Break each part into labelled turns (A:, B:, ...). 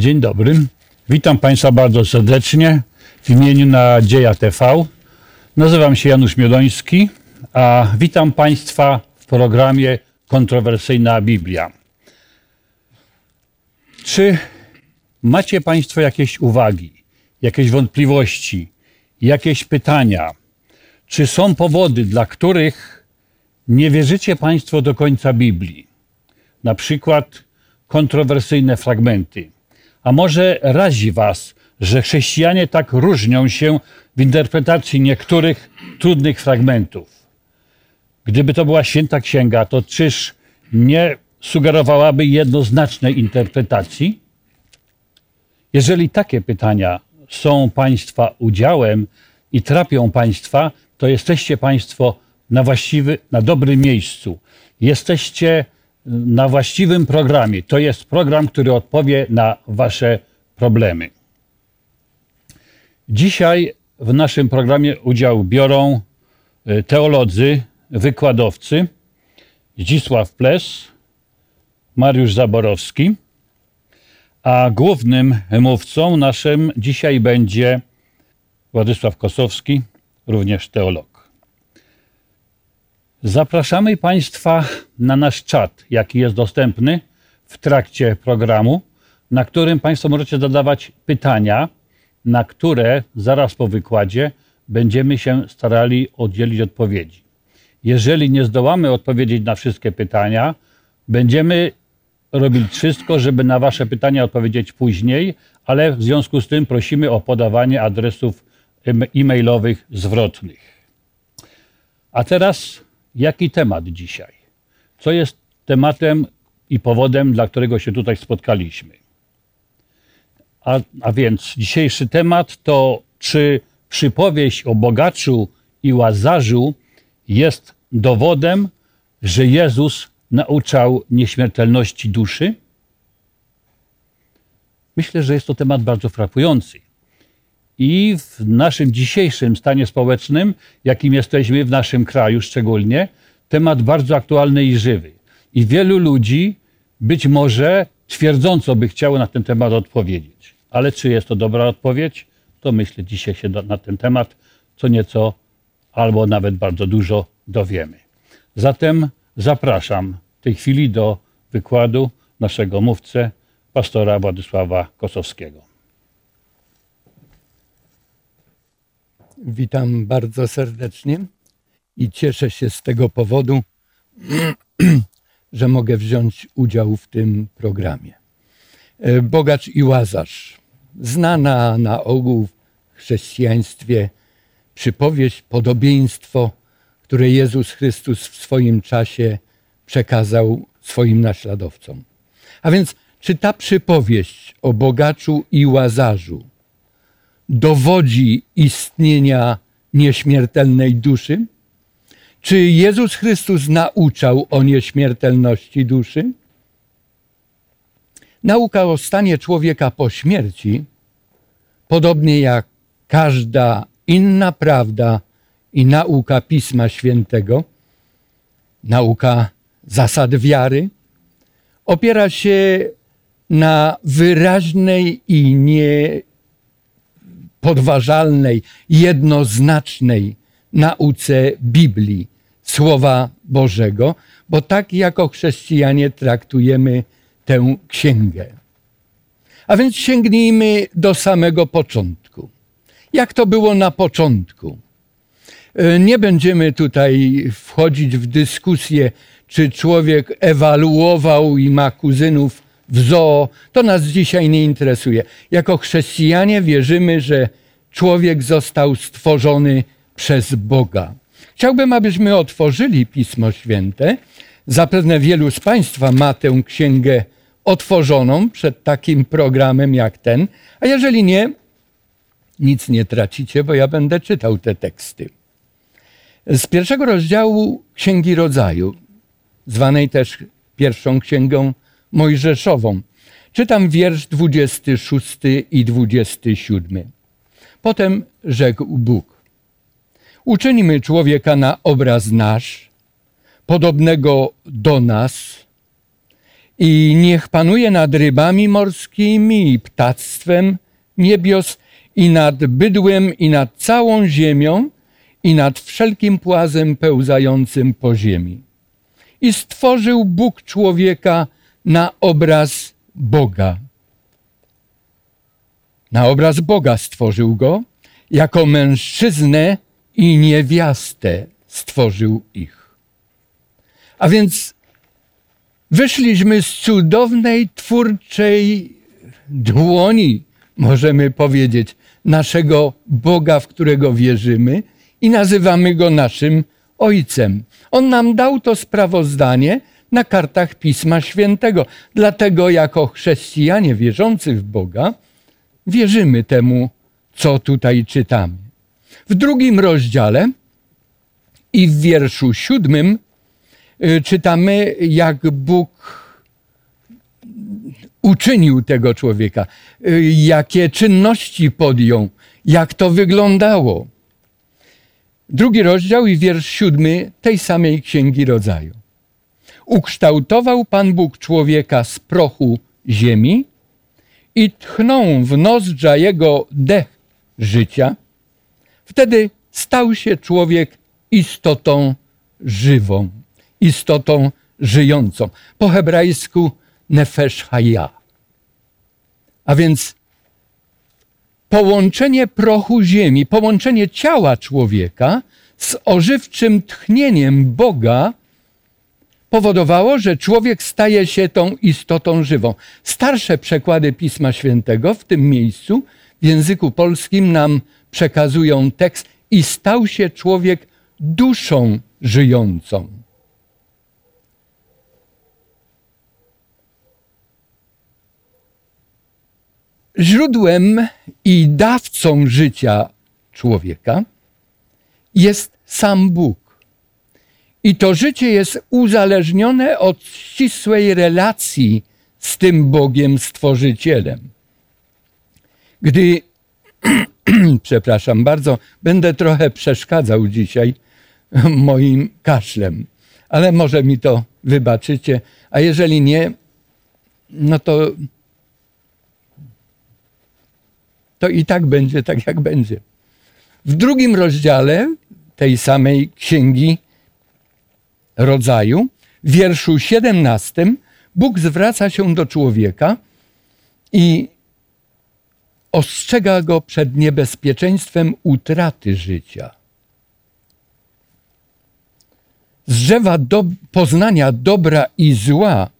A: Dzień dobry. Witam Państwa bardzo serdecznie w imieniu Nadzieja TV. Nazywam się Janusz Miodoński, a witam Państwa w programie Kontrowersyjna Biblia. Czy macie Państwo jakieś uwagi, jakieś wątpliwości, jakieś pytania? Czy są powody, dla których nie wierzycie Państwo do końca Biblii? Na przykład kontrowersyjne fragmenty. A może razi Was, że chrześcijanie tak różnią się w interpretacji niektórych trudnych fragmentów? Gdyby to była święta księga, to czyż nie sugerowałaby jednoznacznej interpretacji? Jeżeli takie pytania są Państwa udziałem i trapią Państwa, to jesteście Państwo na, właściwy, na dobrym miejscu. Jesteście na właściwym programie. To jest program, który odpowie na Wasze problemy. Dzisiaj w naszym programie udział biorą e, teolodzy, wykładowcy Zdzisław Ples, Mariusz Zaborowski, a głównym mówcą naszym dzisiaj będzie Władysław Kosowski, również teolog. Zapraszamy Państwa na nasz czat, jaki jest dostępny w trakcie programu, na którym Państwo możecie zadawać pytania, na które zaraz po wykładzie będziemy się starali udzielić odpowiedzi. Jeżeli nie zdołamy odpowiedzieć na wszystkie pytania, będziemy robić wszystko, żeby na Wasze pytania odpowiedzieć później, ale w związku z tym prosimy o podawanie adresów e-mailowych zwrotnych. A teraz jaki temat dzisiaj? Co jest tematem i powodem, dla którego się tutaj spotkaliśmy? A, a więc dzisiejszy temat to, czy przypowieść o bogaczu i łazarzu jest dowodem, że Jezus nauczał nieśmiertelności duszy? Myślę, że jest to temat bardzo frapujący. I w naszym dzisiejszym stanie społecznym, jakim jesteśmy w naszym kraju szczególnie, temat bardzo aktualny i żywy. I wielu ludzi być może twierdząco by chciało na ten temat odpowiedzieć. Ale czy jest to dobra odpowiedź? To myślę, dzisiaj się na ten temat co nieco albo nawet bardzo dużo dowiemy. Zatem zapraszam w tej chwili do wykładu naszego mówcę, pastora Władysława Kosowskiego.
B: Witam bardzo serdecznie i cieszę się z tego powodu, że mogę wziąć udział w tym programie. E, Bogacz i Łazarz. Znana na ogół w chrześcijaństwie przypowieść, podobieństwo, które Jezus Chrystus w swoim czasie przekazał swoim naśladowcom. A więc, czy ta przypowieść o bogaczu i łazarzu dowodzi istnienia nieśmiertelnej duszy? Czy Jezus Chrystus nauczał o nieśmiertelności duszy? Nauka o stanie człowieka po śmierci, podobnie jak każda inna prawda i nauka Pisma Świętego, nauka zasad wiary, opiera się na wyraźnej i niepodważalnej, jednoznacznej nauce Biblii, Słowa Bożego, bo tak jako chrześcijanie traktujemy tę księgę. A więc sięgnijmy do samego początku. Jak to było na początku? E, nie będziemy tutaj wchodzić w dyskusję, czy człowiek ewaluował i ma kuzynów w zoo. To nas dzisiaj nie interesuje. Jako chrześcijanie wierzymy, że człowiek został stworzony przez Boga. Chciałbym, abyśmy otworzyli Pismo Święte. Zapewne wielu z Państwa ma tę księgę otworzoną przed takim programem jak ten, a jeżeli nie, nic nie tracicie, bo ja będę czytał te teksty. Z pierwszego rozdziału Księgi Rodzaju, zwanej też pierwszą księgą Mojżeszową, czytam wiersz 26 i 27. Potem rzekł Bóg: Uczynimy człowieka na obraz nasz, podobnego do nas, i niech panuje nad rybami morskimi i ptactwem niebios i nad bydłem i nad całą ziemią i nad wszelkim płazem pełzającym po ziemi. I stworzył Bóg człowieka na obraz Boga. Na obraz Boga stworzył go, jako mężczyznę i niewiastę stworzył ich. A więc wyszliśmy z cudownej twórczej dłoni, możemy powiedzieć, naszego Boga, w którego wierzymy i nazywamy go naszym Ojcem. On nam dał to sprawozdanie na kartach Pisma Świętego. Dlatego, jako chrześcijanie wierzący w Boga, wierzymy temu, co tutaj czytamy. W drugim rozdziale i w wierszu siódmym y, czytamy, jak Bóg uczynił tego człowieka, y, jakie czynności podjął, jak to wyglądało. Drugi rozdział i wiersz siódmy tej samej księgi rodzaju. Ukształtował Pan Bóg człowieka z prochu ziemi i tchnął w nozdrza jego dech życia. Wtedy stał się człowiek istotą żywą, istotą żyjącą. Po hebrajsku nefesh haya. A więc połączenie prochu ziemi, połączenie ciała człowieka z ożywczym tchnieniem Boga powodowało, że człowiek staje się tą istotą żywą. Starsze przekłady Pisma Świętego w tym miejscu w języku polskim nam przekazują tekst i stał się człowiek duszą żyjącą. Źródłem i dawcą życia człowieka jest sam Bóg. I to życie jest uzależnione od ścisłej relacji z tym Bogiem Stworzycielem. Gdy, przepraszam bardzo, będę trochę przeszkadzał dzisiaj moim kaszlem, ale może mi to wybaczycie, a jeżeli nie, no to to i tak będzie tak, jak będzie. W drugim rozdziale tej samej księgi rodzaju, w wierszu 17, Bóg zwraca się do człowieka i ostrzega go przed niebezpieczeństwem utraty życia. Z drzewa do, poznania dobra i zła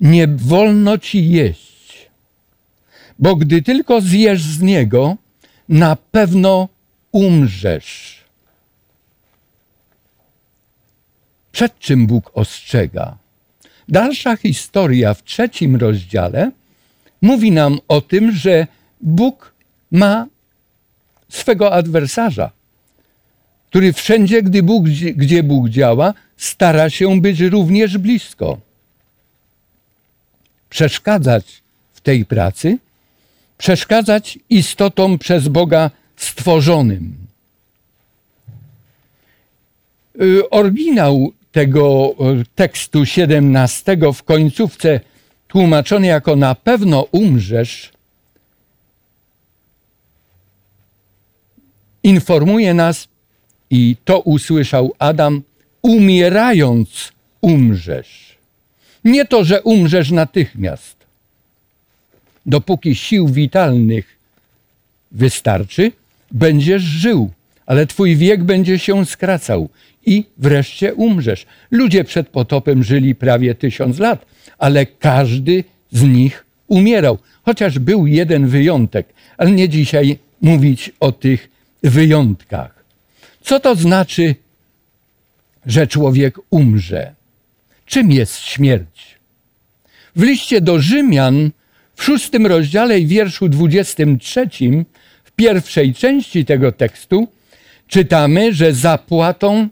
B: nie wolno ci jeść bo gdy tylko zjesz z niego, na pewno umrzesz. Przed czym Bóg ostrzega? Dalsza historia w trzecim rozdziale mówi nam o tym, że Bóg ma swego adwersarza, który wszędzie, gdy Bóg, gdzie Bóg działa, stara się być również blisko. Przeszkadzać w tej pracy przeszkadzać istotom przez Boga stworzonym. Y, oryginał tego y, tekstu 17 w końcówce tłumaczony jako na pewno umrzesz, informuje nas, i to usłyszał Adam, umierając umrzesz. Nie to, że umrzesz natychmiast, dopóki sił witalnych wystarczy, będziesz żył, ale twój wiek będzie się skracał i wreszcie umrzesz. Ludzie przed potopem żyli prawie tysiąc lat, ale każdy z nich umierał, chociaż był jeden wyjątek, ale nie dzisiaj mówić o tych wyjątkach. Co to znaczy, że człowiek umrze? Czym jest śmierć? W liście do Rzymian w szóstym rozdziale i wierszu dwudziestym trzecim, w pierwszej części tego tekstu, czytamy, że zapłatą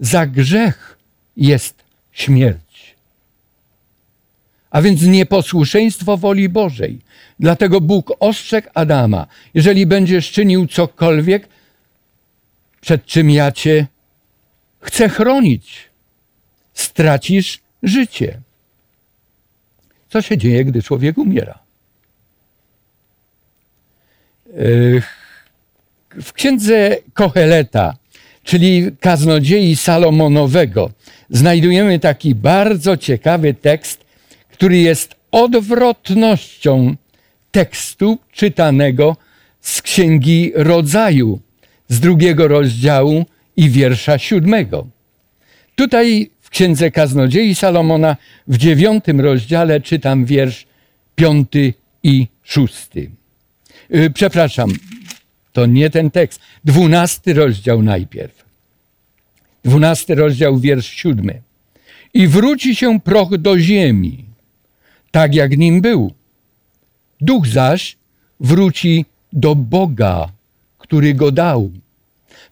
B: za grzech jest śmierć. A więc nieposłuszeństwo woli Bożej. Dlatego Bóg ostrzegł Adama, jeżeli będziesz czynił cokolwiek, przed czym ja cię chcę chronić, stracisz życie. Co się dzieje, gdy człowiek umiera? W księdze Koheleta, czyli kaznodziei Salomonowego, znajdujemy taki bardzo ciekawy tekst, który jest odwrotnością tekstu czytanego z Księgi Rodzaju, z drugiego rozdziału i wiersza siódmego. Tutaj w Księdze Kaznodziei Salomona w dziewiątym rozdziale czytam wiersz piąty i szósty. Yy, przepraszam, to nie ten tekst. Dwunasty rozdział najpierw. Dwunasty rozdział, wiersz siódmy. I wróci się proch do ziemi, tak jak nim był. Duch zaś wróci do Boga, który go dał.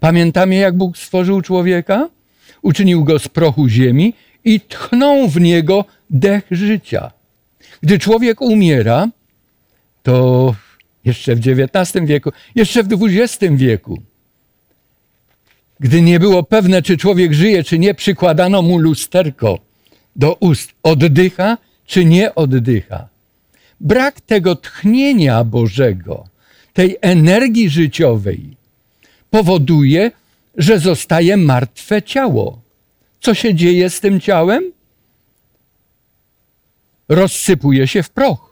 B: Pamiętamy, jak Bóg stworzył człowieka? Uczynił go z prochu ziemi i tchnął w niego dech życia. Gdy człowiek umiera, to jeszcze w XIX wieku, jeszcze w XX wieku, gdy nie było pewne, czy człowiek żyje, czy nie, przykładano mu lusterko do ust. Oddycha, czy nie oddycha. Brak tego tchnienia Bożego, tej energii życiowej, powoduje, że zostaje martwe ciało. Co się dzieje z tym ciałem? Rozsypuje się w proch.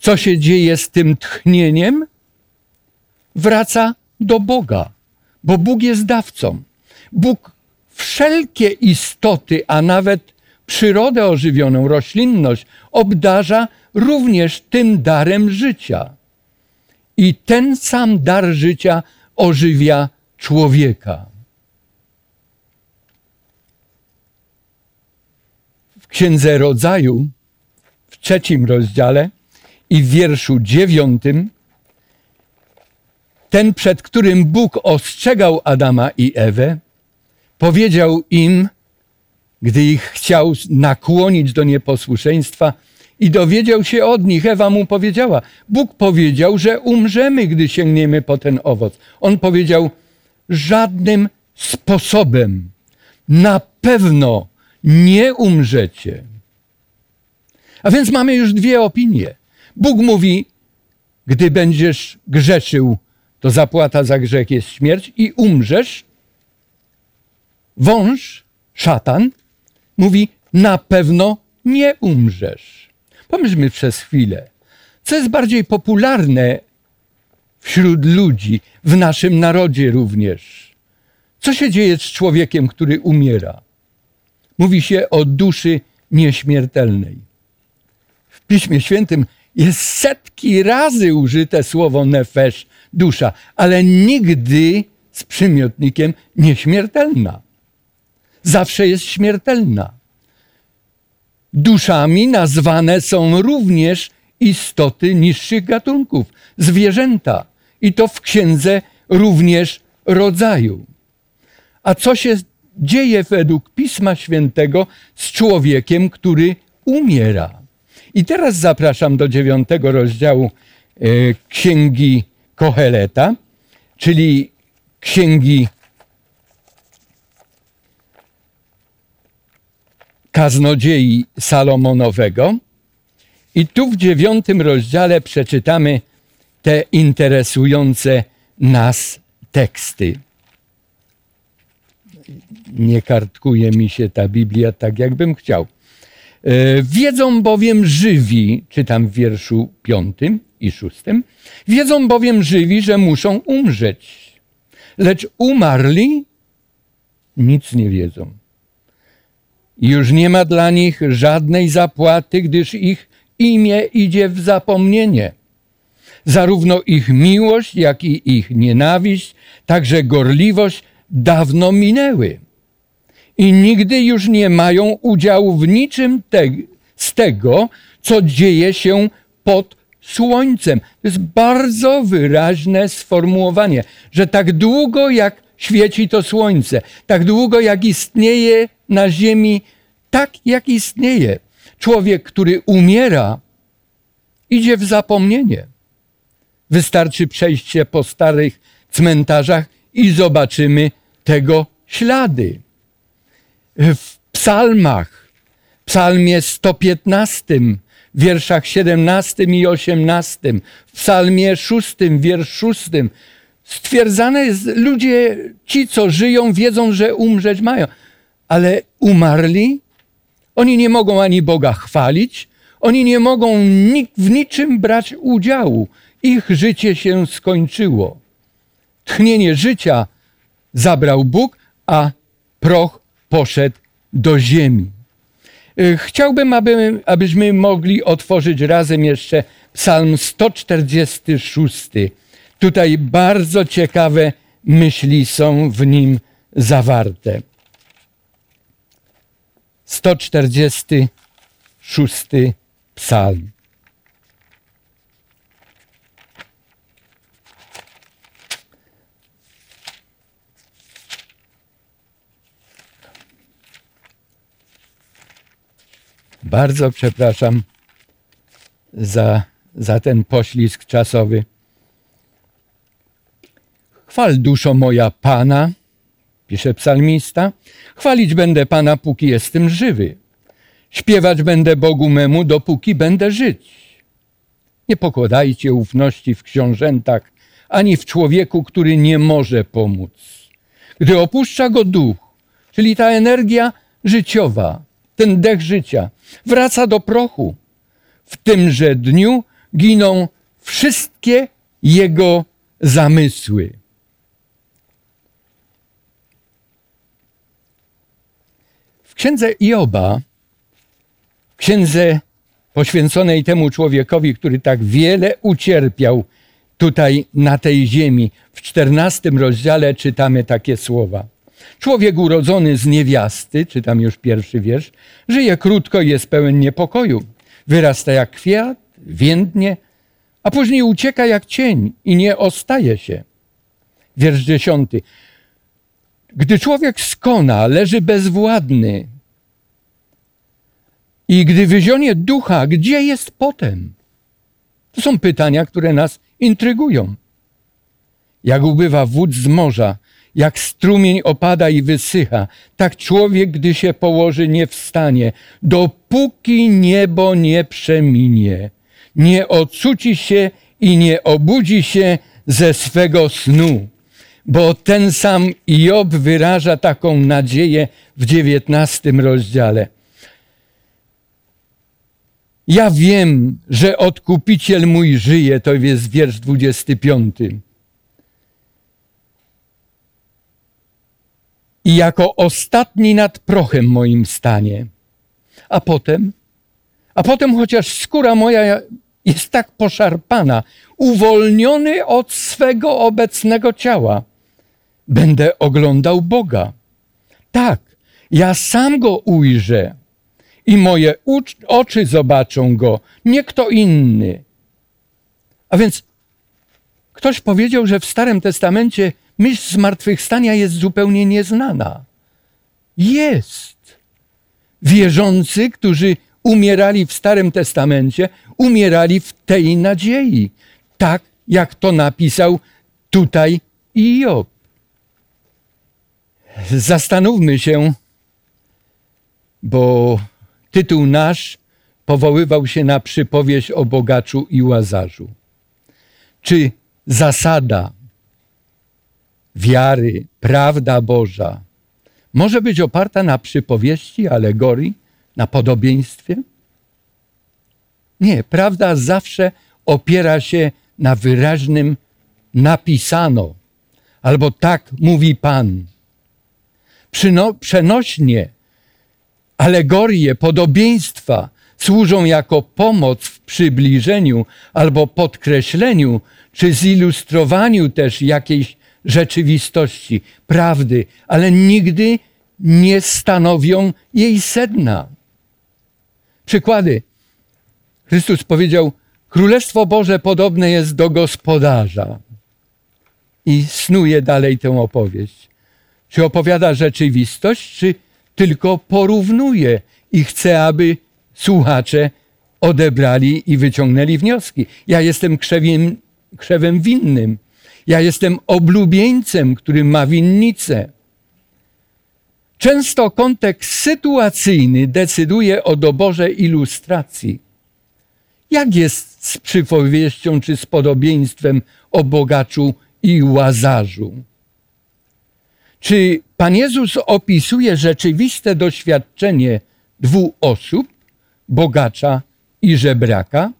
B: Co się dzieje z tym tchnieniem? Wraca do Boga, bo Bóg jest dawcą. Bóg wszelkie istoty, a nawet przyrodę ożywioną, roślinność, obdarza również tym darem życia. I ten sam dar życia ożywia człowieka. W Księdze Rodzaju, w trzecim rozdziale i w wierszu dziewiątym, ten, przed którym Bóg ostrzegał Adama i Ewę, powiedział im, gdy ich chciał nakłonić do nieposłuszeństwa i dowiedział się od nich. Ewa mu powiedziała: Bóg powiedział, że umrzemy, gdy sięgniemy po ten owoc. On powiedział: Żadnym sposobem na pewno nie umrzecie. A więc mamy już dwie opinie. Bóg mówi: Gdy będziesz grzeszył, to zapłata za grzech jest śmierć i umrzesz. Wąż, szatan, mówi: Na pewno nie umrzesz. Pomyślmy przez chwilę, co jest bardziej popularne wśród ludzi, w naszym narodzie również. Co się dzieje z człowiekiem, który umiera? Mówi się o duszy nieśmiertelnej. W Piśmie Świętym jest setki razy użyte słowo nefesz, dusza, ale nigdy z przymiotnikiem nieśmiertelna. Zawsze jest śmiertelna. Duszami nazwane są również istoty niższych gatunków, zwierzęta. I to w księdze również rodzaju. A co się dzieje według Pisma Świętego z człowiekiem, który umiera? I teraz zapraszam do dziewiątego rozdziału e, Księgi Koheleta, czyli Księgi Kaznodziei Salomonowego. I tu w dziewiątym rozdziale przeczytamy te interesujące nas teksty. Nie kartkuje mi się ta Biblia tak, jakbym chciał. E, wiedzą bowiem żywi, czytam w wierszu piątym i szóstym, wiedzą bowiem żywi, że muszą umrzeć, lecz umarli nic nie wiedzą. Już nie ma dla nich żadnej zapłaty, gdyż ich imię idzie w zapomnienie. Zarówno ich miłość, jak i ich nienawiść, także gorliwość dawno minęły. I nigdy już nie mają udziału w niczym te, z tego, co dzieje się pod słońcem. To jest bardzo wyraźne sformułowanie, że tak długo jak świeci to słońce, tak długo jak istnieje na ziemi, tak jak istnieje. Człowiek, który umiera, idzie w zapomnienie. Wystarczy przejść się po starych cmentarzach i zobaczymy tego ślady. W psalmach psalmie 115, w wierszach 17 i 18, w psalmie 6, wiersz 6, stwierdzane jest, ludzie, ci co żyją, wiedzą, że umrzeć mają, ale umarli, oni nie mogą ani Boga chwalić, oni nie mogą w niczym brać udziału. Ich życie się skończyło. Tchnienie życia zabrał Bóg, a proch poszedł do ziemi. Y, chciałbym, aby, abyśmy mogli otworzyć razem jeszcze Psalm 146. Tutaj bardzo ciekawe myśli są w nim zawarte. 146 Psalm. Bardzo przepraszam za, za ten poślizg czasowy. Chwal duszo moja Pana, pisze psalmista. Chwalić będę Pana, póki jestem żywy. Śpiewać będę Bogu memu, dopóki będę żyć. Nie pokładajcie ufności w książętach, ani w człowieku, który nie może pomóc. Gdy opuszcza go duch, czyli ta energia życiowa, ten dech życia, wraca do prochu. W tymże dniu giną wszystkie jego zamysły. W księdze Ioba, w księdze poświęconej temu człowiekowi, który tak wiele ucierpiał tutaj na tej ziemi, w czternastym rozdziale czytamy takie słowa. Człowiek urodzony z niewiasty, czytam już pierwszy wiersz, żyje krótko i jest pełen niepokoju. Wyrasta jak kwiat, więdnie, a później ucieka jak cień i nie ostaje się. Wiersz dziesiąty. Gdy człowiek skona, leży bezwładny. I gdy wyzionie ducha, gdzie jest potem? To są pytania, które nas intrygują. Jak ubywa wód z morza, jak strumień opada i wysycha, tak człowiek, gdy się położy, nie wstanie, dopóki niebo nie przeminie, nie ocuci się i nie obudzi się ze swego snu. Bo ten sam Job wyraża taką nadzieję w dziewiętnastym rozdziale. Ja wiem, że odkupiciel mój żyje, to jest wiersz 25. i jako ostatni nad prochem moim stanie. A potem, a potem chociaż skóra moja jest tak poszarpana, uwolniony od swego obecnego ciała, będę oglądał Boga. Tak, ja sam go ujrzę i moje oczy zobaczą go, nie kto inny. A więc ktoś powiedział, że w Starym Testamencie myśl zmartwychwstania jest zupełnie nieznana. Jest. Wierzący, którzy umierali w Starym Testamencie, umierali w tej nadziei. Tak, jak to napisał tutaj Job. Zastanówmy się, bo tytuł nasz powoływał się na przypowieść o bogaczu i łazarzu. Czy zasada wiary, prawda Boża może być oparta na przypowieści, alegorii, na podobieństwie? Nie, prawda zawsze opiera się na wyraźnym napisano, albo tak mówi Pan. Przyno, przenośnie alegorie, podobieństwa służą jako pomoc w przybliżeniu albo podkreśleniu, czy zilustrowaniu też jakiejś rzeczywistości, prawdy, ale nigdy nie stanowią jej sedna. Przykłady. Chrystus powiedział: Królestwo Boże podobne jest do gospodarza. I snuje dalej tę opowieść. Czy opowiada rzeczywistość, czy tylko porównuje i chce, aby słuchacze odebrali i wyciągnęli wnioski. Ja jestem krzewiem, krzewem winnym ja jestem oblubieńcem, który ma winnicę. Często kontekst sytuacyjny decyduje o doborze ilustracji. Jak jest z przypowieścią czy z podobieństwem o bogaczu i łazarzu? Czy Pan Jezus opisuje rzeczywiste doświadczenie dwóch osób, bogacza i żebraka,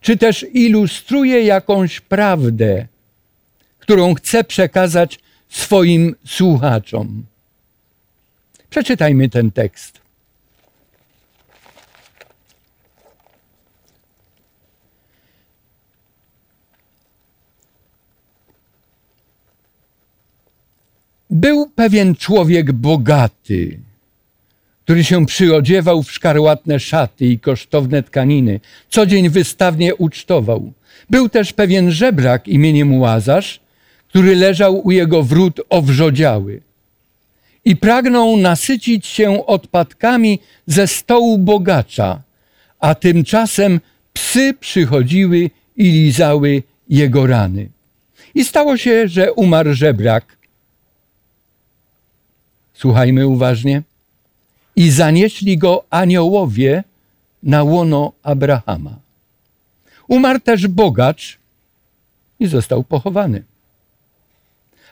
B: czy też ilustruje jakąś prawdę, którą chce przekazać swoim słuchaczom? Przeczytajmy ten tekst. Był pewien człowiek bogaty, który się przyodziewał w szkarłatne szaty i kosztowne tkaniny, co dzień wystawnie ucztował. Był też pewien żebrak imieniem Łazarz, który leżał u jego wrót owrzodziały i pragnął nasycić się odpadkami ze stołu bogacza, a tymczasem psy przychodziły i lizały jego rany. I stało się, że umarł żebrak. Słuchajmy uważnie. I zanieśli go aniołowie na łono Abrahama. Umarł też bogacz i został pochowany.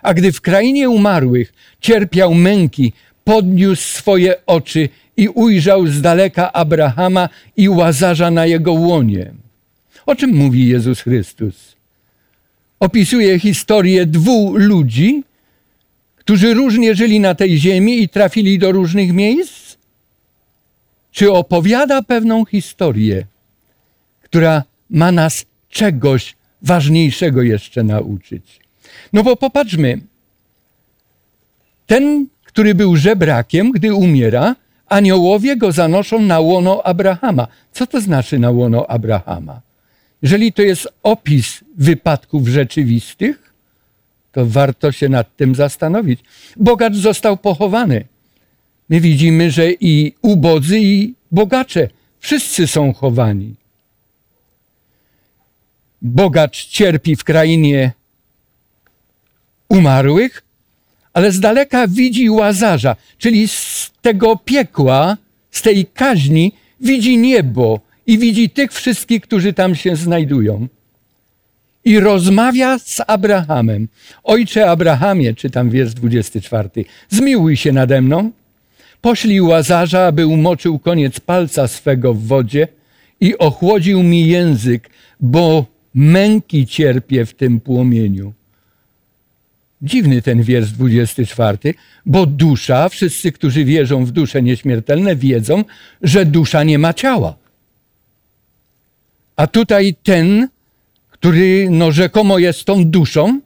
B: A gdy w krainie umarłych cierpiał męki, podniósł swoje oczy i ujrzał z daleka Abrahama i łazarza na jego łonie. O czym mówi Jezus Chrystus? Opisuje historię dwóch ludzi, którzy różnie żyli na tej ziemi i trafili do różnych miejsc? Czy opowiada pewną historię, która ma nas czegoś ważniejszego jeszcze nauczyć? No bo popatrzmy, ten, który był żebrakiem, gdy umiera, aniołowie go zanoszą na łono Abrahama. Co to znaczy na łono Abrahama? Jeżeli to jest opis wypadków rzeczywistych, to warto się nad tym zastanowić. Bogacz został pochowany. My widzimy, że i ubodzy, i bogacze wszyscy są chowani. Bogacz cierpi w krainie umarłych, ale z daleka widzi łazarza, czyli z tego piekła, z tej kaźni, widzi niebo i widzi tych wszystkich, którzy tam się znajdują. I rozmawia z Abrahamem. Ojcze Abrahamie, czytam wiersz 24, zmiłuj się nade mną. Poślij łazarza, aby umoczył koniec palca swego w wodzie i ochłodził mi język, bo męki cierpię w tym płomieniu. Dziwny ten wiersz 24, bo dusza, wszyscy, którzy wierzą w dusze nieśmiertelne, wiedzą, że dusza nie ma ciała. A tutaj ten, który no, rzekomo jest tą duszą,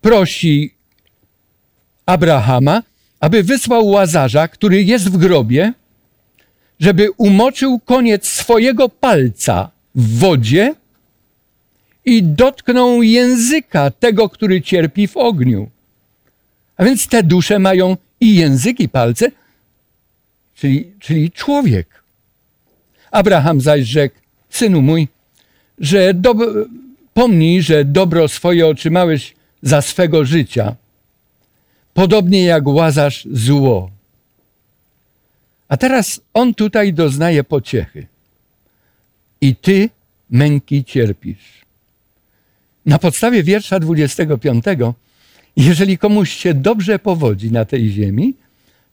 B: prosi Abrahama, aby wysłał łazarza, który jest w grobie, żeby umoczył koniec swojego palca w wodzie i dotknął języka tego, który cierpi w ogniu. A więc te dusze mają i język, i palce, czyli, czyli człowiek. Abraham zaś rzekł, synu mój, że do, pomnij, że dobro swoje otrzymałeś za swego życia, podobnie jak łazasz zło. A teraz on tutaj doznaje pociechy. I ty męki cierpisz. Na podstawie wiersza 25, jeżeli komuś się dobrze powodzi na tej ziemi,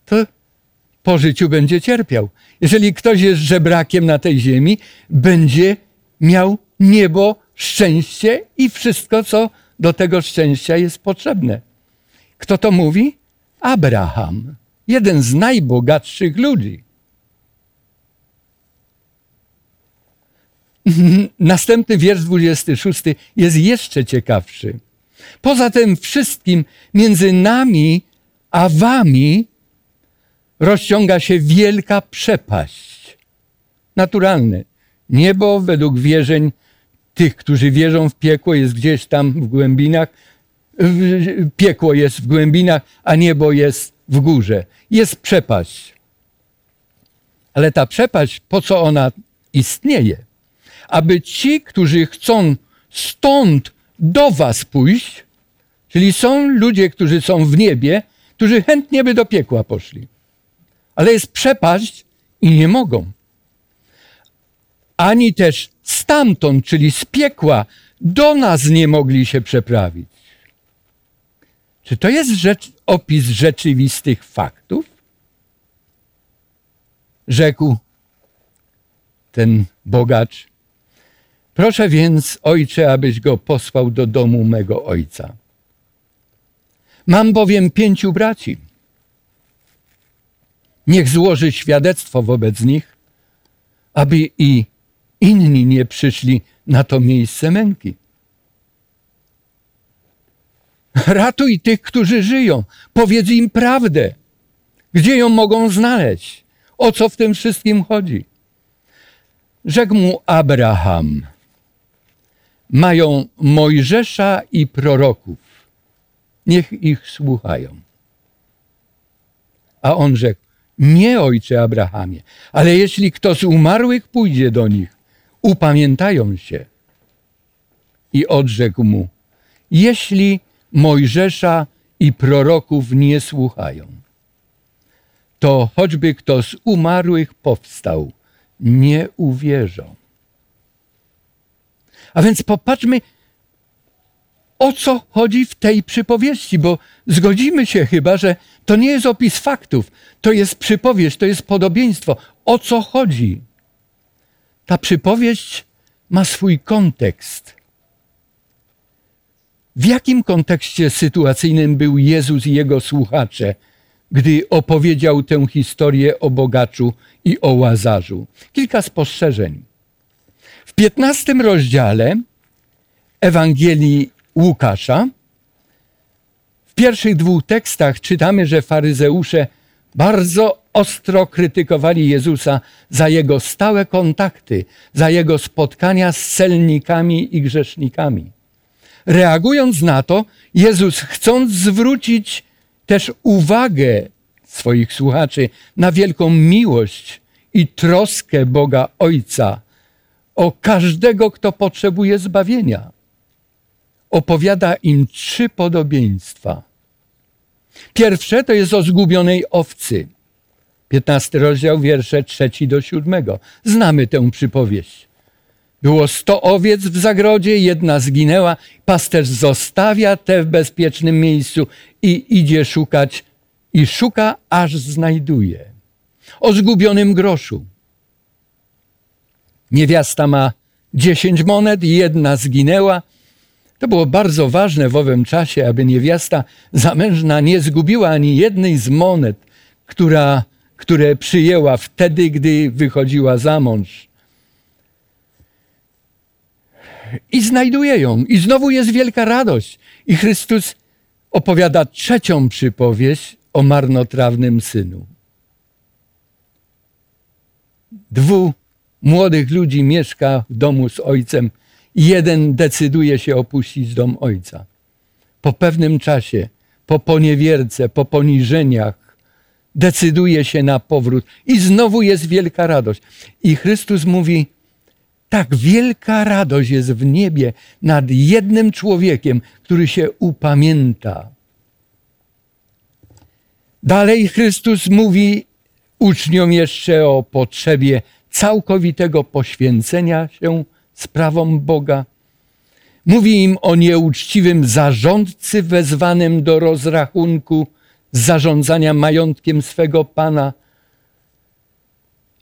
B: to po życiu będzie cierpiał. Jeżeli ktoś jest żebrakiem na tej ziemi, będzie miał niebo, szczęście i wszystko, co do tego szczęścia jest potrzebne. Kto to mówi? Abraham, jeden z najbogatszych ludzi. Następny wiersz 26 jest jeszcze ciekawszy. Poza tym wszystkim między nami a wami rozciąga się wielka przepaść. Naturalne. Niebo według wierzeń tych, którzy wierzą w piekło, jest gdzieś tam w głębinach. Piekło jest w głębinach, a niebo jest w górze. Jest przepaść. Ale ta przepaść, po co ona istnieje? Aby ci, którzy chcą stąd do was pójść, czyli są ludzie, którzy są w niebie, którzy chętnie by do piekła poszli. Ale jest przepaść i nie mogą. Ani też stamtąd, czyli z piekła, do nas nie mogli się przeprawić. Czy to jest rzecz, opis rzeczywistych faktów? Rzekł ten bogacz. Proszę więc, ojcze, abyś go posłał do domu mego ojca. Mam bowiem pięciu braci. Niech złoży świadectwo wobec nich, aby i inni nie przyszli na to miejsce męki. Ratuj tych, którzy żyją. Powiedz im prawdę. Gdzie ją mogą znaleźć? O co w tym wszystkim chodzi? Rzekł mu Abraham: Mają Mojżesza i proroków. Niech ich słuchają. A on rzekł: Nie, ojcze Abrahamie, ale jeśli kto z umarłych pójdzie do nich, upamiętają się. I odrzekł mu: Jeśli Mojżesza i proroków nie słuchają, to choćby kto z umarłych powstał, nie uwierzą. A więc popatrzmy, o co chodzi w tej przypowieści, bo zgodzimy się chyba, że to nie jest opis faktów, to jest przypowieść, to jest podobieństwo. O co chodzi? Ta przypowieść ma swój kontekst. W jakim kontekście sytuacyjnym był Jezus i jego słuchacze, gdy opowiedział tę historię o bogaczu i o łazarzu? Kilka spostrzeżeń. W piętnastym rozdziale Ewangelii Łukasza, w pierwszych dwóch tekstach czytamy, że faryzeusze bardzo ostro krytykowali Jezusa za jego stałe kontakty, za jego spotkania z celnikami i grzesznikami. Reagując na to, Jezus, chcąc zwrócić też uwagę swoich słuchaczy na wielką miłość i troskę Boga Ojca o każdego, kto potrzebuje zbawienia, opowiada im trzy podobieństwa. Pierwsze to jest o zgubionej owcy. 15 rozdział, wiersze trzeci do siódmego. Znamy tę przypowieść. Było sto owiec w zagrodzie, jedna zginęła. Pasterz zostawia te w bezpiecznym miejscu i idzie szukać i szuka, aż znajduje. O zgubionym groszu. Niewiasta ma dziesięć monet, jedna zginęła. To było bardzo ważne w owym czasie, aby niewiasta zamężna nie zgubiła ani jednej z monet, która, które przyjęła wtedy, gdy wychodziła za mąż. I znajduje ją, i znowu jest wielka radość. I Chrystus opowiada trzecią przypowieść o marnotrawnym synu. Dwóch młodych ludzi mieszka w domu z ojcem jeden decyduje się opuścić dom ojca. Po pewnym czasie, po poniewierce, po poniżeniach, decyduje się na powrót i znowu jest wielka radość. I Chrystus mówi: Tak wielka radość jest w niebie nad jednym człowiekiem, który się upamięta. Dalej Chrystus mówi uczniom jeszcze o potrzebie całkowitego poświęcenia się sprawom Boga. Mówi im o nieuczciwym zarządcy wezwanym do rozrachunku zarządzania majątkiem swego pana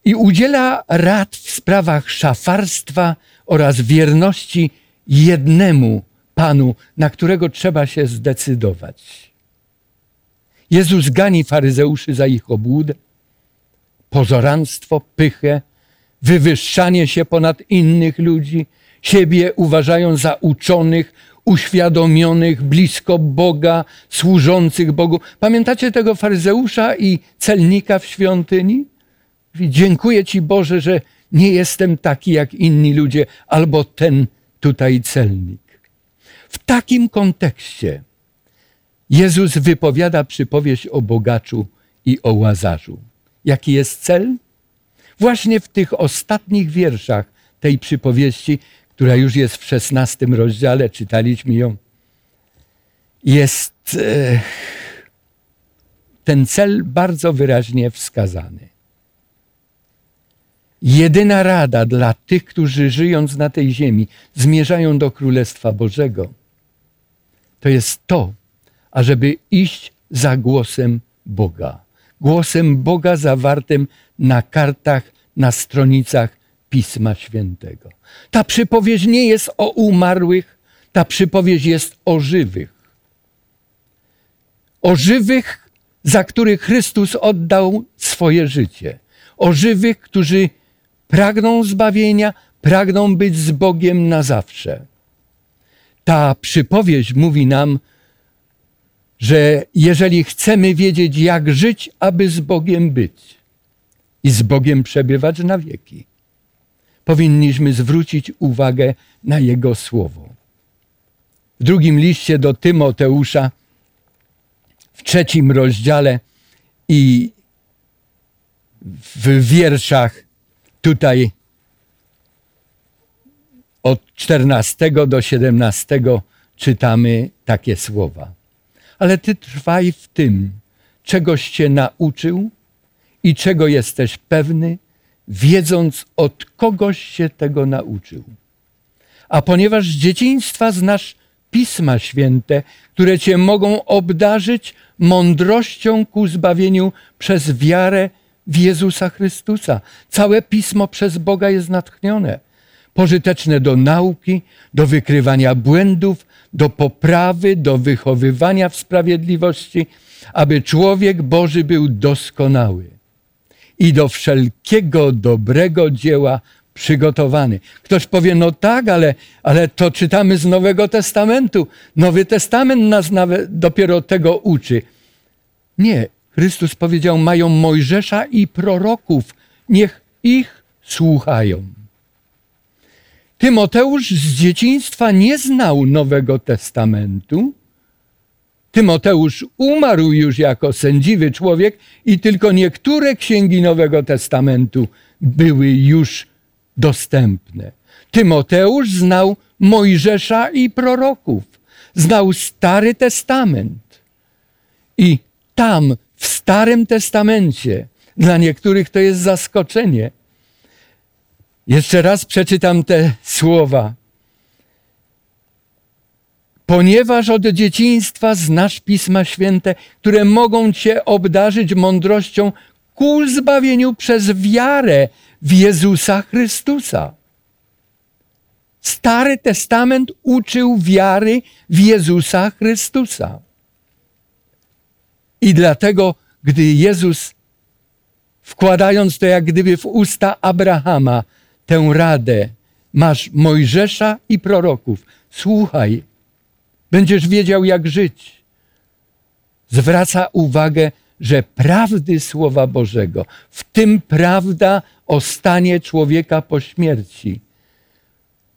B: i udziela rad w sprawach szafarstwa oraz wierności jednemu panu, na którego trzeba się zdecydować. Jezus gani faryzeuszy za ich obłudę, pozoranstwo, pychę, wywyższanie się ponad innych ludzi, siebie uważają za uczonych, uświadomionych, blisko Boga, służących Bogu. Pamiętacie tego faryzeusza i celnika w świątyni? Dziękuję Ci Boże, że nie jestem taki jak inni ludzie, albo ten tutaj celnik. W takim kontekście Jezus wypowiada przypowieść o bogaczu i o łazarzu. Jaki jest cel? Właśnie w tych ostatnich wierszach tej przypowieści, która już jest w szesnastym rozdziale, czytaliśmy ją, jest e, ten cel bardzo wyraźnie wskazany. Jedyna rada dla tych, którzy żyjąc na tej ziemi zmierzają do Królestwa Bożego, to jest to, ażeby iść za głosem Boga. Głosem Boga zawartym na kartach, na stronicach Pisma Świętego. Ta przypowieść nie jest o umarłych, ta przypowieść jest o żywych. O żywych, za których Chrystus oddał swoje życie. O żywych, którzy pragną zbawienia, pragną być z Bogiem na zawsze. Ta przypowieść mówi nam, że jeżeli chcemy wiedzieć, jak żyć, aby z Bogiem być i z Bogiem przebywać na wieki, powinniśmy zwrócić uwagę na Jego słowo. W drugim liście do Tymoteusza, w trzecim rozdziale i w wierszach tutaj od 14 do 17 czytamy takie słowa. Ale ty trwaj w tym, czegoś cię nauczył i czego jesteś pewny, wiedząc od kogoś się tego nauczył. A ponieważ z dzieciństwa znasz Pisma Święte, które cię mogą obdarzyć mądrością ku zbawieniu przez wiarę w Jezusa Chrystusa. Całe Pismo przez Boga jest natchnione, pożyteczne do nauki, do wykrywania błędów, do poprawy, do wychowywania w sprawiedliwości, aby człowiek Boży był doskonały i do wszelkiego dobrego dzieła przygotowany. Ktoś powie, no tak, ale, ale to czytamy z Nowego Testamentu. Nowy Testament nas nawet dopiero tego uczy. Nie, Chrystus powiedział, mają Mojżesza i proroków, niech ich słuchają. Tymoteusz z dzieciństwa nie znał Nowego Testamentu. Tymoteusz umarł już jako sędziwy człowiek i tylko niektóre księgi Nowego Testamentu były już dostępne. Tymoteusz znał Mojżesza i proroków, znał Stary Testament. I tam, w Starym Testamencie, dla niektórych to jest zaskoczenie. Jeszcze raz przeczytam te słowa. Ponieważ od dzieciństwa znasz Pisma Święte, które mogą Cię obdarzyć mądrością ku zbawieniu przez wiarę w Jezusa Chrystusa. Stary Testament uczył wiary w Jezusa Chrystusa. I dlatego, gdy Jezus, wkładając to jak gdyby w usta Abrahama, tę radę, masz Mojżesza i proroków, słuchaj, będziesz wiedział, jak żyć. Zwraca uwagę, że prawdy Słowa Bożego, w tym prawda o stanie człowieka po śmierci,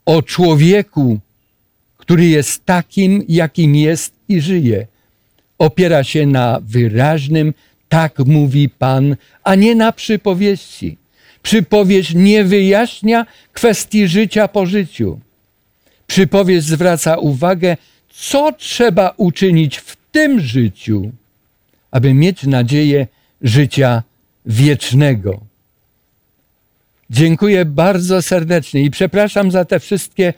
B: o człowieku, który jest takim, jakim jest i żyje, opiera się na wyraźnym, tak mówi Pan, a nie na przypowieści. Przypowieść nie wyjaśnia kwestii życia po życiu. Przypowieść zwraca uwagę, co trzeba uczynić w tym życiu, aby mieć nadzieję życia wiecznego. Dziękuję bardzo serdecznie i przepraszam za te wszystkie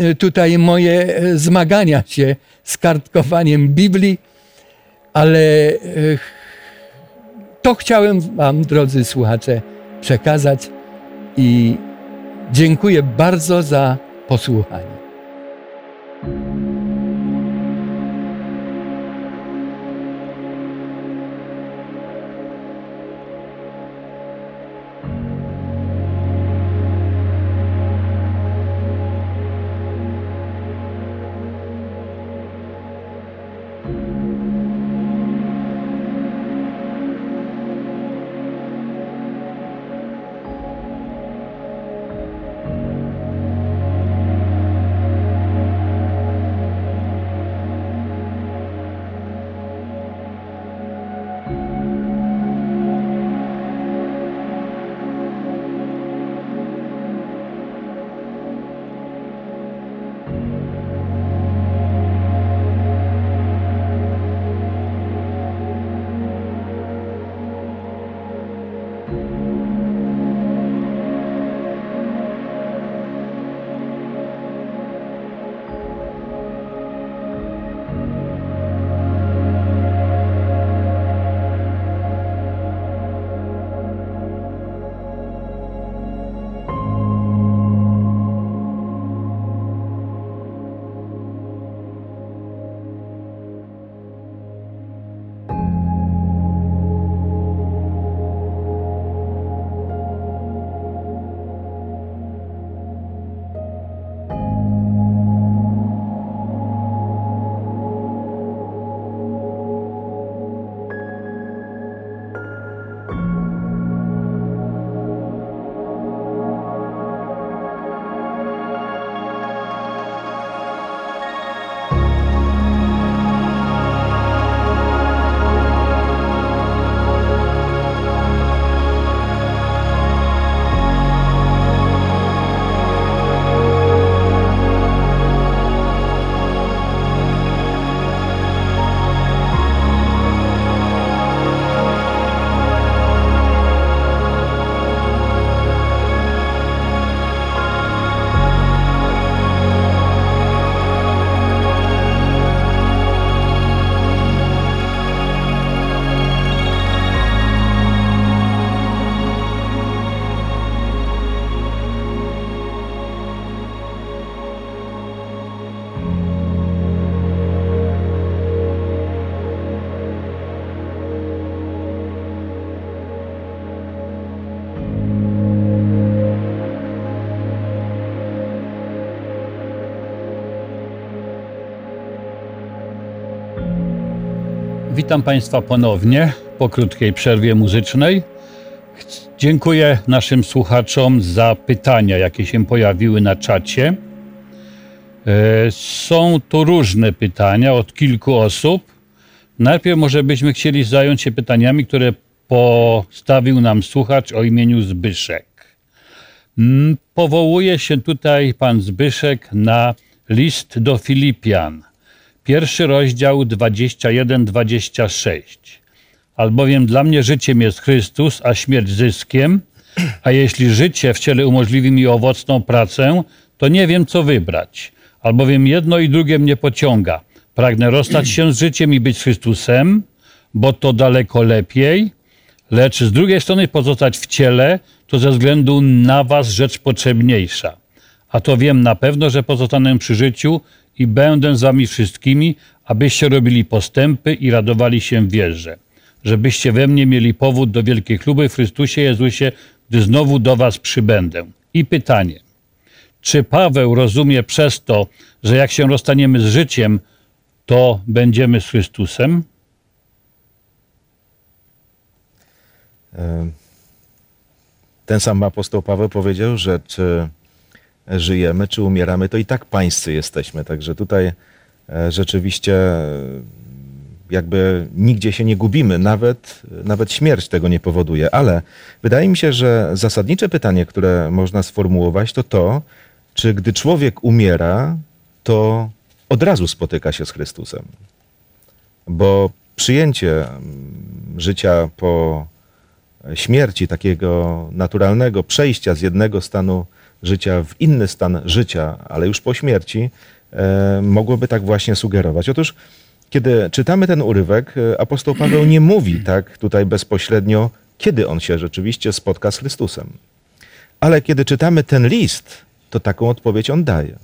B: y, tutaj moje y, zmagania się z kartkowaniem Biblii, ale y, to chciałem Wam, drodzy słuchacze, przekazać i dziękuję bardzo za posłuchanie.
A: Witam Państwa ponownie po krótkiej przerwie muzycznej. Dziękuję naszym słuchaczom za pytania, jakie się pojawiły na czacie. E, są tu różne pytania od kilku osób. Najpierw może byśmy chcieli zająć się pytaniami, które postawił nam słuchacz o imieniu Zbyszek. Mm, powołuje się tutaj pan Zbyszek na list do Filipian. Pierwszy rozdział 21-26. Albowiem dla mnie życiem jest Chrystus, a śmierć zyskiem, a jeśli życie w ciele umożliwi mi owocną pracę, to nie wiem, co wybrać. Albowiem jedno i drugie mnie pociąga. Pragnę rozstać się z życiem i być Chrystusem, bo to daleko lepiej, lecz z drugiej strony pozostać w ciele, to ze względu na was rzecz potrzebniejsza. A to wiem na pewno, że pozostanę przy życiu i będę z wami wszystkimi, abyście robili postępy i radowali się w wierze. Żebyście we mnie mieli powód do wielkiej chluby w Chrystusie Jezusie, gdy znowu do was przybędę. I pytanie. Czy Paweł rozumie przez to, że jak się rozstaniemy z życiem, to będziemy z Chrystusem?
C: Ten sam apostoł Paweł powiedział, że czy żyjemy, czy umieramy, to i tak pańscy jesteśmy. Także tutaj e, rzeczywiście e, jakby nigdzie się nie gubimy, nawet, nawet śmierć tego nie powoduje. Ale wydaje mi się, że zasadnicze pytanie, które można sformułować, to to, czy gdy człowiek umiera, to od razu spotyka się z Chrystusem. Bo przyjęcie mm, życia po śmierci, takiego naturalnego przejścia z jednego stanu życia w inny stan życia, ale już po śmierci, e, mogłoby tak właśnie sugerować. Otóż, kiedy czytamy ten urywek, e, apostoł Paweł nie mówi tak tutaj bezpośrednio, kiedy on się rzeczywiście spotka z Chrystusem. Ale kiedy czytamy ten list, to taką odpowiedź on daje.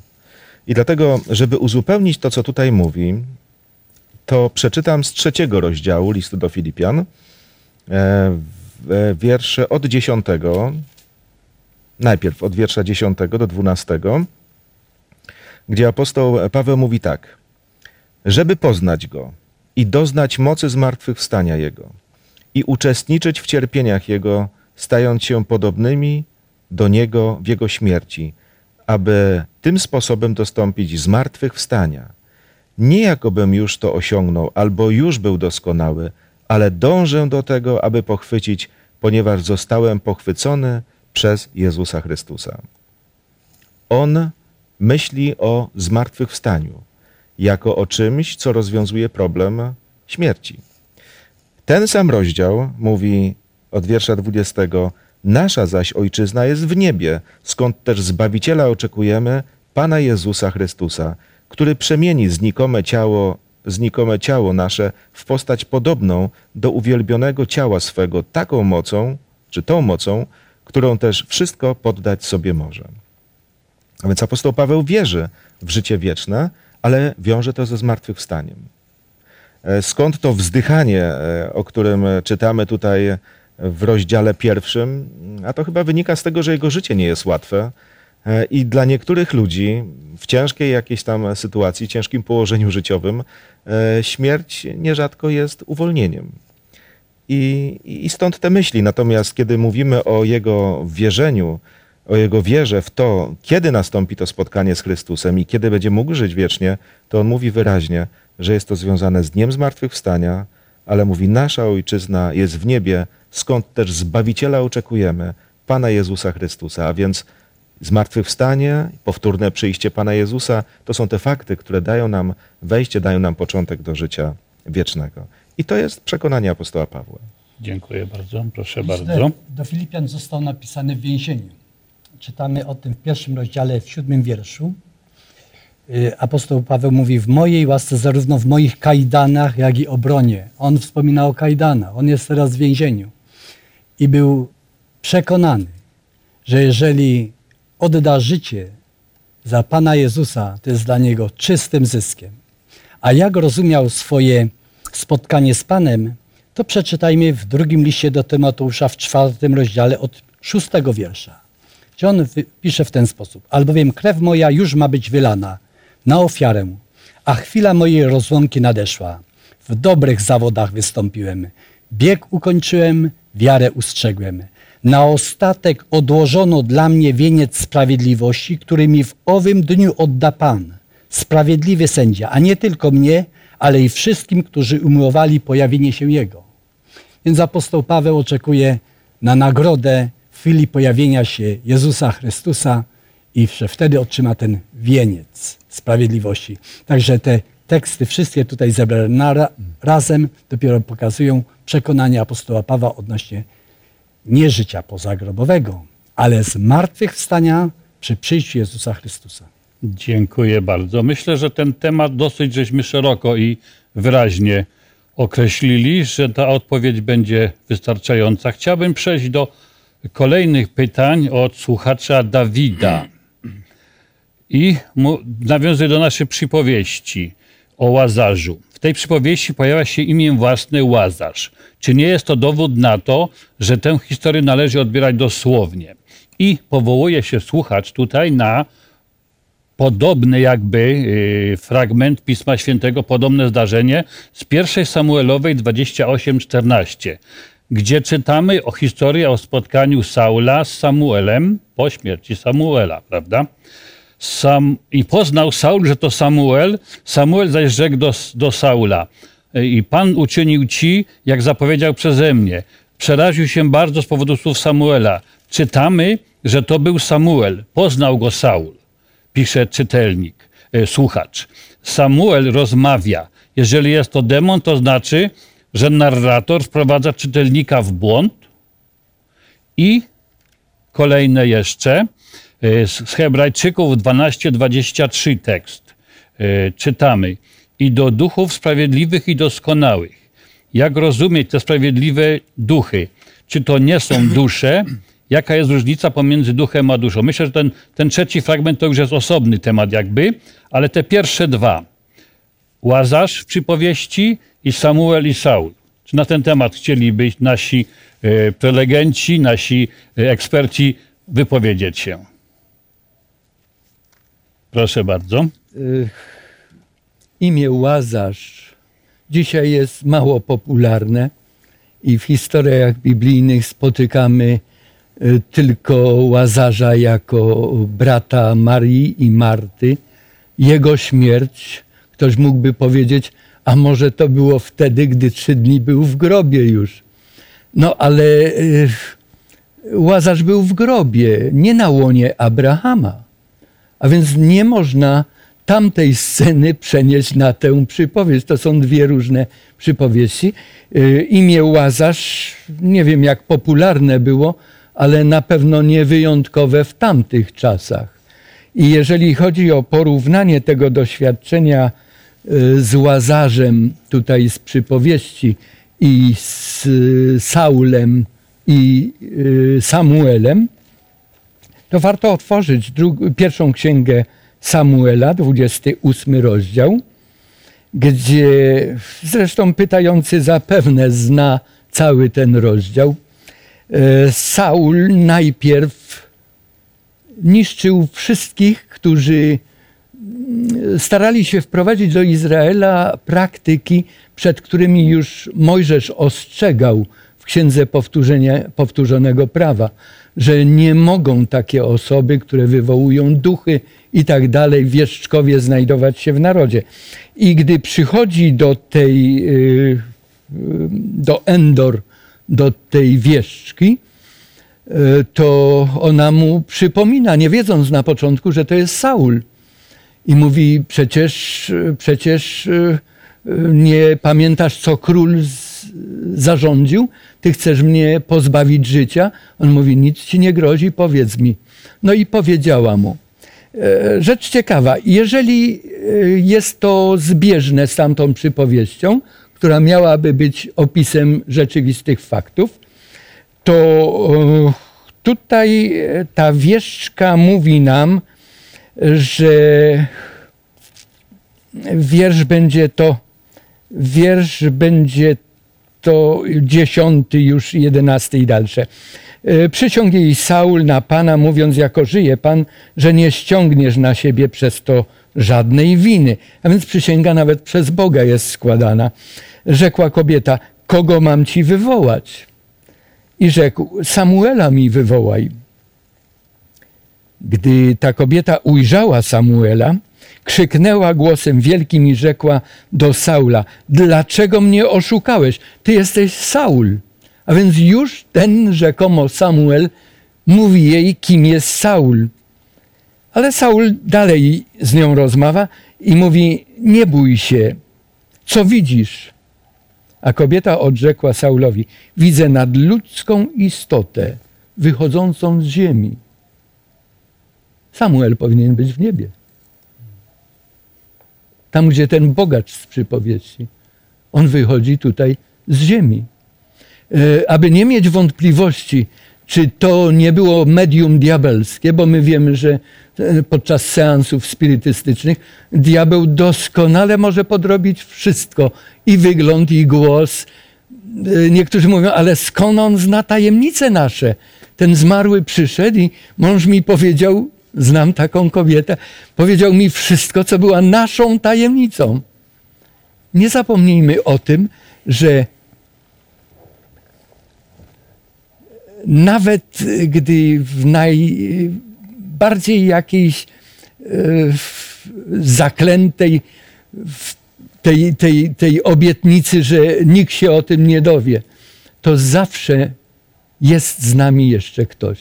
C: I dlatego, żeby uzupełnić to, co tutaj mówi, to przeczytam z trzeciego rozdziału listu do Filipian, e, wiersze od dziesiątego najpierw od wiersza 10 do 12, gdzie apostoł Paweł mówi tak: Żeby poznać go i doznać mocy zmartwychwstania jego i uczestniczyć w cierpieniach jego, stając się podobnymi do niego w jego śmierci, aby tym sposobem dostąpić zmartwychwstania. Nie jakobym już to osiągnął, albo już był doskonały, ale dążę do tego, aby pochwycić, ponieważ zostałem pochwycony przez Jezusa Chrystusa. On myśli o zmartwychwstaniu jako o czymś, co rozwiązuje problem śmierci. Ten sam rozdział mówi od wiersza 20: Nasza zaś ojczyzna jest w niebie, skąd też Zbawiciela oczekujemy, Pana Jezusa Chrystusa, który przemieni znikome ciało, znikome ciało nasze w postać podobną do uwielbionego ciała swego taką mocą, czy tą mocą, którą też wszystko poddać sobie może. A więc apostoł Paweł wierzy w życie wieczne, ale wiąże to ze zmartwychwstaniem. E, skąd to wzdychanie, e, o którym czytamy tutaj w rozdziale pierwszym? A to chyba wynika z tego, że jego życie nie jest łatwe e, i dla niektórych ludzi w ciężkiej jakiejś tam sytuacji, ciężkim położeniu życiowym, śmierć nierzadko jest uwolnieniem. I, I stąd te myśli. Natomiast kiedy mówimy o jego wierzeniu, o jego wierze w to, kiedy nastąpi to spotkanie z Chrystusem i kiedy będzie mógł żyć wiecznie, to on mówi wyraźnie, że jest to związane z Dniem Zmartwychwstania, ale mówi, nasza Ojczyzna jest w niebie, skąd też Zbawiciela oczekujemy, Pana Jezusa Chrystusa. A więc zmartwychwstanie, powtórne przyjście Pana Jezusa, to są te fakty, które dają nam wejście, dają nam początek do życia wiecznego. I to jest przekonanie apostoła Pawła.
A: Dziękuję bardzo. Proszę
D: List
A: bardzo.
D: Do Filipian został napisany w więzieniu. Czytamy o tym w pierwszym rozdziale, w siódmym wierszu. Y, apostoł Paweł mówi, w mojej łasce, zarówno w moich kajdanach, jak i obronie. On wspomina o kajdanach. On jest teraz w więzieniu. I był przekonany, że jeżeli odda życie za Pana Jezusa, to jest dla niego czystym zyskiem. A jak rozumiał swoje spotkanie z Panem, to przeczytajmy w drugim liście do Tymoteusza w czwartym rozdziale od szóstego wiersza. Gdzie on pisze w ten sposób. Albowiem krew moja już ma być wylana na ofiarę, a chwila mojej rozłąki nadeszła. w dobrych zawodach wystąpiłem. Bieg ukończyłem, wiarę ustrzegłem. Na ostatek odłożono dla mnie wieniec sprawiedliwości, który mi w owym dniu odda Pan, sprawiedliwy sędzia, a nie tylko mnie, ale i wszystkim, którzy umiłowali pojawienie się Jego. Więc apostoł Paweł oczekuje na nagrodę w chwili pojawienia się Jezusa Chrystusa i wtedy otrzyma ten wieniec sprawiedliwości. Także te teksty wszystkie tutaj zebrane razem dopiero pokazują przekonanie apostoła Pawła odnośnie nie życia pozagrobowego, ale zmartwychwstania przy przyjściu Jezusa Chrystusa.
A: Dziękuję bardzo. Myślę, że ten temat dosyć żeśmy szeroko i wyraźnie określili, że ta odpowiedź będzie wystarczająca. Chciałbym przejść do kolejnych pytań od słuchacza Dawida. I nawiązuję do naszej przypowieści o Łazarzu. W tej przypowieści pojawia się imię własne Łazarz. Czy nie jest to dowód na to, że tę historię należy odbierać dosłownie? I powołuje się słuchacz tutaj na podobny jakby y, fragment Pisma Świętego, podobne zdarzenie z pierwszej Samuelowej 28:14, gdzie czytamy o historii o spotkaniu Saula z Samuelem po śmierci Samuela, prawda? Sam, I poznał Saul, że to Samuel, Samuel zaś rzekł do, do Saula i Pan uczynił ci, jak zapowiedział przeze mnie. Przeraził się bardzo z powodu słów Samuela. Czytamy, że to był Samuel. Poznał go Saul pisze czytelnik, e, słuchacz. Samuel rozmawia. Jeżeli jest to demon, to znaczy, że narrator wprowadza czytelnika w błąd. I kolejne jeszcze e, z Hebrajczyków 12:23 tekst. E, czytamy: I do duchów sprawiedliwych i doskonałych. Jak rozumieć te sprawiedliwe duchy? Czy to nie są dusze, jaka jest różnica pomiędzy duchem a duszą. Myślę, że ten, ten trzeci fragment to już jest osobny temat jakby, ale te pierwsze dwa, Łazarz w przypowieści i Samuel i Saul. Czy na ten temat chcieliby nasi e, prelegenci, nasi e, eksperci wypowiedzieć się? Proszę bardzo.
B: Imię Łazarz dzisiaj jest mało popularne i w historiach biblijnych spotykamy tylko Łazarza jako brata Marii i Marty. Jego śmierć, ktoś mógłby powiedzieć, a może to było wtedy, gdy trzy dni był w grobie już. No ale y, Łazarz był w grobie, nie na łonie Abrahama. A więc nie można tamtej sceny przenieść na tę przypowieść. To są dwie różne przypowieści. Y, imię Łazarz, nie wiem jak popularne było, ale na pewno nie wyjątkowe w tamtych czasach. I jeżeli chodzi o porównanie tego doświadczenia y, z Łazarzem, tutaj z przypowieści, i z Saulem i y, Samuelem, to warto otworzyć pierwszą księgę Samuela, 28 rozdział, gdzie zresztą pytający zapewne zna cały ten rozdział. E, Saul najpierw niszczył wszystkich, którzy mm, starali się wprowadzić do Izraela praktyki, przed którymi już Mojżesz ostrzegał w Księdze Powtórzonego Prawa, że nie mogą takie osoby, które wywołują duchy i tak dalej, wieszczkowie znajdować się w narodzie. I gdy przychodzi do tej, y, do Endor, do tej wieszczki, e, to ona mu przypomina, nie wiedząc na początku, że to jest Saul. I mówi, przecież, przecież e, nie pamiętasz, co król zarządził? Ty chcesz mnie pozbawić życia? On mówi, nic ci nie grozi, powiedz mi. No i powiedziała mu. E, rzecz ciekawa, jeżeli jest to zbieżne z tamtą przypowieścią, która miałaby być opisem rzeczywistych faktów, to e, tutaj ta wieszczka mówi nam, że wiersz będzie to, wiersz będzie to dziesiąty, już jedenasty i dalsze. E, Przysiąg jej Saul na Pana, mówiąc, jako żyje Pan, że nie ściągniesz na siebie przez to żadnej winy. A więc przysięga nawet przez Boga jest składana. Rzekła kobieta, kogo mam ci wywołać? I rzekł, Samuela mi wywołaj. Gdy ta kobieta ujrzała Samuela, krzyknęła głosem wielkim i rzekła do Saula: Dlaczego mnie oszukałeś? Ty jesteś Saul. A więc już ten rzekomo Samuel mówi jej, kim jest Saul. Ale Saul dalej z nią rozmawia i mówi: Nie bój się, co widzisz? A kobieta odrzekła Saulowi: Widzę nadludzką istotę wychodzącą z ziemi. Samuel powinien być w niebie. Tam, gdzie ten bogacz z przypowieści, on wychodzi tutaj z ziemi. E, Aby nie mieć wątpliwości, czy to nie było medium diabelskie, bo my wiemy, że e, podczas seansów spirytystycznych diabeł doskonale może podrobić wszystko i wygląd, i głos. E, Niektórzy mówią, ale skąd on zna tajemnice nasze? Ten zmarły przyszedł i mąż mi powiedział, znam taką kobietę, powiedział mi wszystko, co była naszą tajemnicą. Nie zapomnijmy o tym, że nawet gdy w najbardziej jakiejś e, zaklętej tej, tej, tej obietnicy, że nikt się o tym nie dowie, to zawsze jest z nami jeszcze ktoś.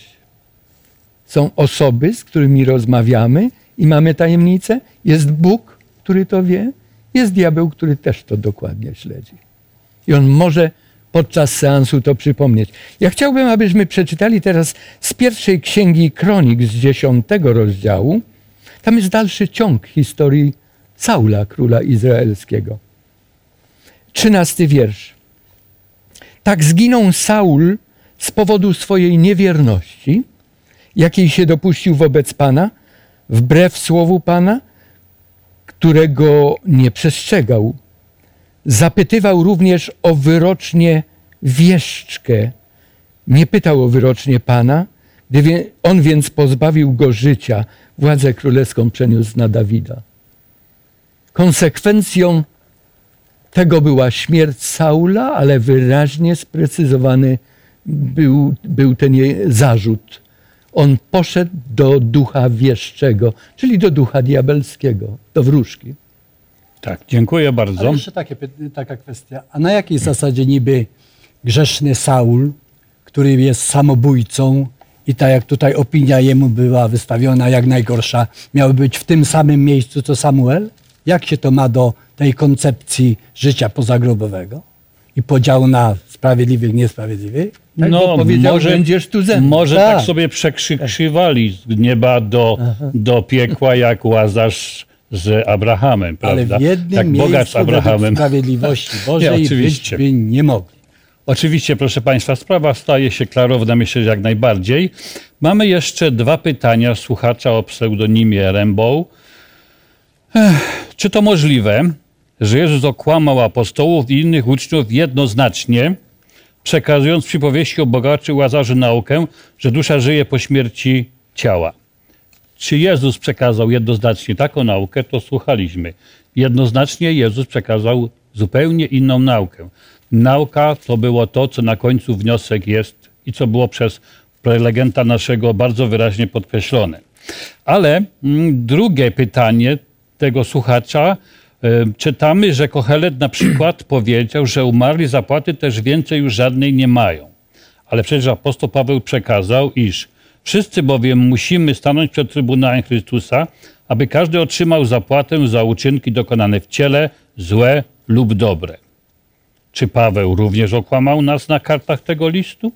B: Są osoby, z którymi rozmawiamy i mamy tajemnicę. Jest Bóg, który to wie. Jest diabeł, który też to dokładnie śledzi. I on może podczas seansu to przypomnieć. Ja chciałbym, abyśmy przeczytali teraz z pierwszej księgi Kronik z dziesiątego rozdziału. Tam jest dalszy ciąg historii Saula, króla izraelskiego. Trzynasty wiersz. Tak zginął Saul z powodu swojej niewierności, jakiej się dopuścił wobec Pana, wbrew słowu Pana, którego nie przestrzegał. Zapytywał również o wyrocznie wieszczkę. Nie pytał o wyrocznie Pana, gdy on więc pozbawił go życia, władzę królewską przeniósł na Dawida. Konsekwencją tego była śmierć Saula, ale wyraźnie sprecyzowany był, był ten jej zarzut. On poszedł do ducha wieszczego, czyli do ducha diabelskiego, do wróżki.
A: Tak, dziękuję
D: Ale
A: bardzo.
D: jeszcze takie, taka kwestia. A na jakiej zasadzie niby grzeszny Saul, który jest samobójcą i tak jak tutaj opinia jemu była wystawiona jak najgorsza, miał być w tym samym miejscu co Samuel? Jak się to ma do tej koncepcji życia pozagrobowego i podziału na sprawiedliwych, niesprawiedliwych?
B: Tak, bo powiedział, będziesz tu ze mną.
A: Może tak,
D: Tak.
A: sobie przekrzywali z nieba do, do piekła, jak Łazarz z Abrahamem,
D: Ale
A: prawda?
D: w jednym
A: jak z
D: miejscu według
A: Abrahamem.
D: sprawiedliwości Bożej
A: Nie,
D: być
A: oczywiście.
D: by nie mogli.
A: Oczywiście, proszę Państwa, sprawa staje się klarowna, myślę, że jak najbardziej. Mamy jeszcze dwa pytania słuchacza o pseudonimie. Ech, czy to możliwe, że Jezus okłamał apostołów i innych uczniów jednoznacznie, przekazując przypowieści o bogaczy Łazarzy naukę, że dusza żyje po śmierci ciała? Czy Jezus przekazał jednoznacznie taką naukę, to słuchaliśmy. Jednoznacznie Jezus przekazał zupełnie inną naukę. Nauka to było to, co na końcu wniosek jest i co było przez prelegenta naszego bardzo wyraźnie podkreślone. Ale mm, drugie pytanie tego słuchacza. e, Czytamy, że Kohelet na przykład powiedział, że umarli zapłaty też więcej już żadnej nie mają. Ale przecież apostoł Paweł przekazał, iż wszyscy bowiem musimy stanąć przed Trybunałem Chrystusa, aby każdy otrzymał zapłatę za uczynki dokonane w ciele, złe lub dobre. Czy Paweł również okłamał nas na kartach tego listu?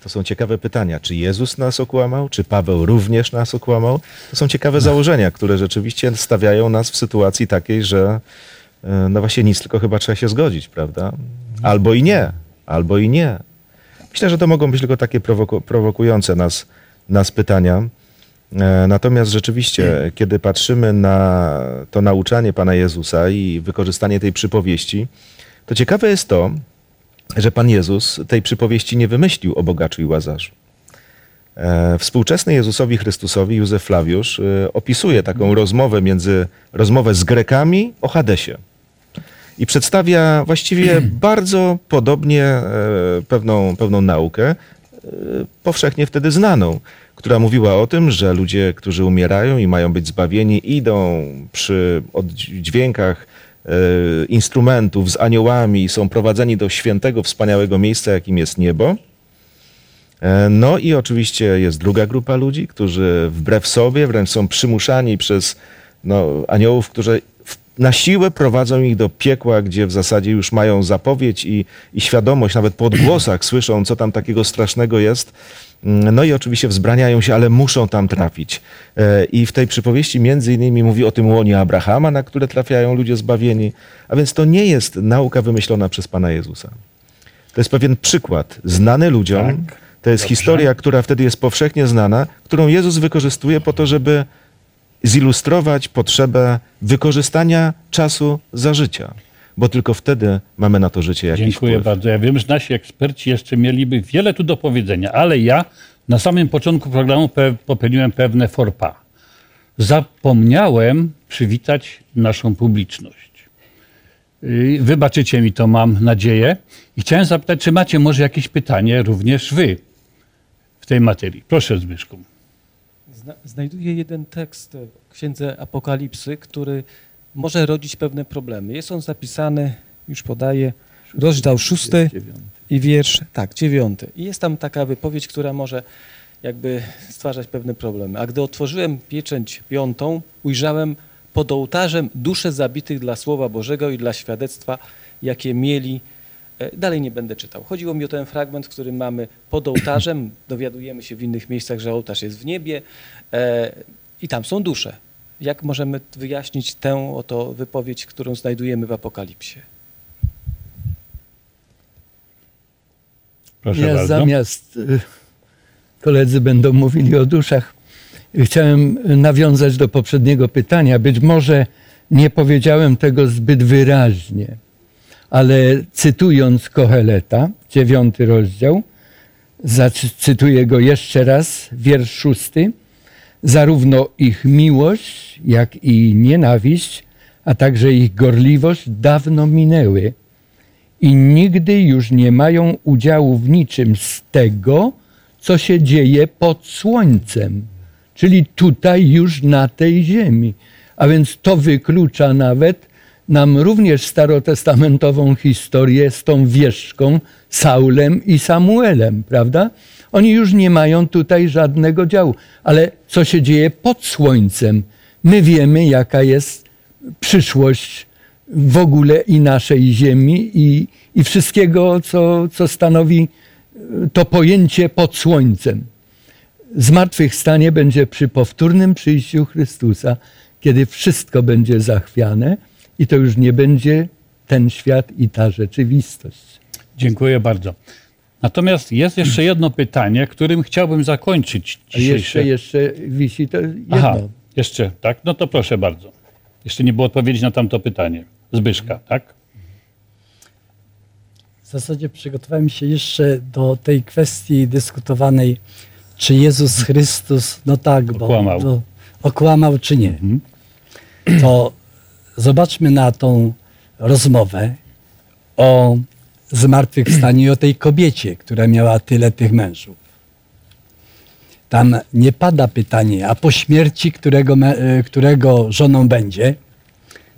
C: To są ciekawe pytania. Czy Jezus nas okłamał? Czy Paweł również nas okłamał? To są ciekawe założenia, które rzeczywiście stawiają nas w sytuacji takiej, że e, no właśnie nic, tylko chyba trzeba się zgodzić, prawda? Albo i nie, albo i nie. Myślę, że to mogą być tylko takie prowoku- prowokujące nas, nas pytania. E, Natomiast rzeczywiście, kiedy patrzymy na to nauczanie Pana Jezusa i wykorzystanie tej przypowieści, to ciekawe jest to, że Pan Jezus tej przypowieści nie wymyślił o bogaczu i łazarzu. E, Współczesny Jezusowi Chrystusowi Józef Flawiusz e, opisuje taką rozmowę między rozmowę z Grekami o Hadesie. I przedstawia właściwie bardzo podobnie e, pewną, pewną naukę, e, powszechnie wtedy znaną, która mówiła o tym, że ludzie, którzy umierają i mają być zbawieni, idą przy oddźwiękach e, instrumentów z aniołami i są prowadzeni do świętego, wspaniałego miejsca, jakim jest niebo. No i oczywiście jest druga grupa ludzi, którzy wbrew sobie wręcz są przymuszani przez no, aniołów, którzy na siłę prowadzą ich do piekła, gdzie w zasadzie już mają zapowiedź i, i świadomość, nawet po odgłosach słyszą, co tam takiego strasznego jest. Mm, No i oczywiście wzbraniają się, ale muszą tam trafić. E, I w tej przypowieści między innymi mówi o tym łonie Abrahama, na które trafiają ludzie zbawieni. A więc to nie jest nauka wymyślona przez Pana Jezusa. To jest pewien przykład, znany ludziom.
A: Tak.
C: To jest
A: Dobrze.
C: historia, która wtedy jest powszechnie znana, którą Jezus wykorzystuje po to, żeby zilustrować potrzebę wykorzystania czasu za życia. Bo tylko wtedy mamy na to życie jakiś
A: Dziękuję
C: wpływ.
A: bardzo. Ja wiem, że nasi eksperci jeszcze mieliby wiele tu do powiedzenia, ale ja na samym początku programu pe- popełniłem pewne forpa. Zapomniałem przywitać naszą publiczność. Yy, Wybaczycie mi to, mam nadzieję. I chciałem zapytać, czy macie może jakieś pytanie również wy w tej materii. Proszę Zbyszku.
E: Zna, znajduję jeden tekst w Księdze Apokalipsy, który może rodzić pewne problemy. Jest on zapisany, już podaję, rozdział szósty i wiersz, tak, dziewiąty. I jest tam taka wypowiedź, która może jakby stwarzać pewne problemy. A gdy otworzyłem pieczęć piątą, ujrzałem pod ołtarzem dusze zabitych dla Słowa Bożego i dla świadectwa, jakie mieli. E, Dalej nie będę czytał. Chodziło mi o ten fragment, który mamy pod ołtarzem. Dowiadujemy się w innych miejscach, że ołtarz jest w niebie e, i tam są dusze. Jak możemy wyjaśnić tę oto wypowiedź, którą znajdujemy w Apokalipsie?
A: Proszę
B: ja
A: bardzo.
B: zamiast y, koledzy będą mówili o duszach, chciałem nawiązać do poprzedniego pytania. Być może nie powiedziałem tego zbyt wyraźnie, ale cytując Koheleta, dziewiąty rozdział, zacytuję go jeszcze raz, wiersz szósty. Zarówno ich miłość, jak i nienawiść, a także ich gorliwość dawno minęły i nigdy już nie mają udziału w niczym z tego, co się dzieje pod słońcem, czyli tutaj już na tej ziemi. A więc to wyklucza nawet nam również starotestamentową historię z tą wieszczką, Saulem i Samuelem, prawda? Oni już nie mają tutaj żadnego działu. Ale co się dzieje pod słońcem? My wiemy, jaka jest przyszłość w ogóle i naszej ziemi i, i wszystkiego, co, co stanowi e, to pojęcie pod słońcem. Zmartwychwstanie będzie przy powtórnym przyjściu Chrystusa, kiedy wszystko będzie zachwiane i to już nie będzie ten świat i ta rzeczywistość.
A: Dziękuję bardzo. Natomiast jest jeszcze jedno pytanie, którym chciałbym zakończyć
B: A
A: dzisiejsze.
B: jeszcze, jeszcze wisi to jedno.
A: Aha, jeszcze, tak? No to proszę bardzo. Jeszcze nie było odpowiedzi na tamto pytanie. Zbyszka, tak?
D: W zasadzie przygotowałem się jeszcze do tej kwestii dyskutowanej, czy Jezus Chrystus, no tak, bo
A: Okłamał.
D: Okłamał czy nie.
A: Mhm.
D: To zobaczmy na tą rozmowę o zmartwychwstaniu i o tej kobiecie, która miała tyle tych mężów. Tam nie pada pytanie, a po śmierci którego, e, którego żoną będzie,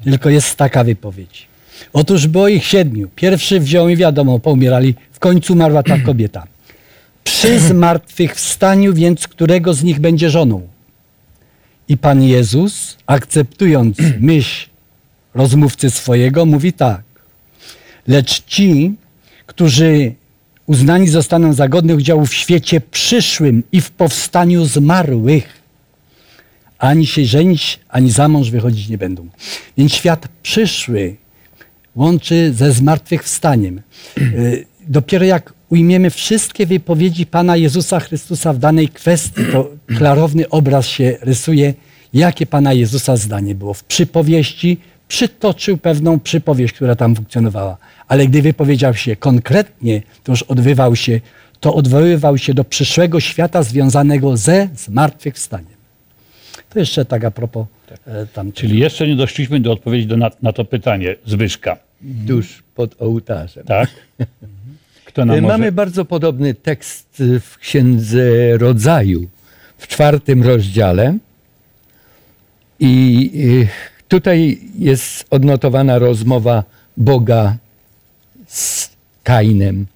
D: tylko jest taka wypowiedź. Otóż było ich siedmiu. Pierwszy wziął i wiadomo, poumierali. W końcu umarła ta kobieta. Przy zmartwychwstaniu więc którego z nich będzie żoną? I Pan Jezus, akceptując myśl rozmówcy swojego, mówi tak. Lecz ci, którzy uznani zostaną za godnych udziału w świecie przyszłym i w powstaniu zmarłych, ani się żenić, ani za mąż wychodzić nie będą. Więc świat przyszły łączy ze zmartwychwstaniem. Y, Dopiero jak ujmiemy wszystkie wypowiedzi Pana Jezusa Chrystusa w danej kwestii, to klarowny obraz się rysuje, jakie Pana Jezusa zdanie było. W przypowieści przytoczył pewną przypowieść, która tam funkcjonowała, ale gdy wypowiedział się konkretnie, to już odbywał się, to odwoływał się do przyszłego świata związanego ze zmartwychwstaniem. To jeszcze tak a propos e, tam.
A: Czyli jeszcze nie doszliśmy do odpowiedzi do, na, na to pytanie Zbyszka.
B: Tuż pod ołtarzem.
A: Tak? Kto nam
B: E, Mamy
A: może...
B: bardzo podobny tekst w Księdze Rodzaju, w czwartym rozdziale. I y, tutaj jest odnotowana rozmowa Boga z Kainem.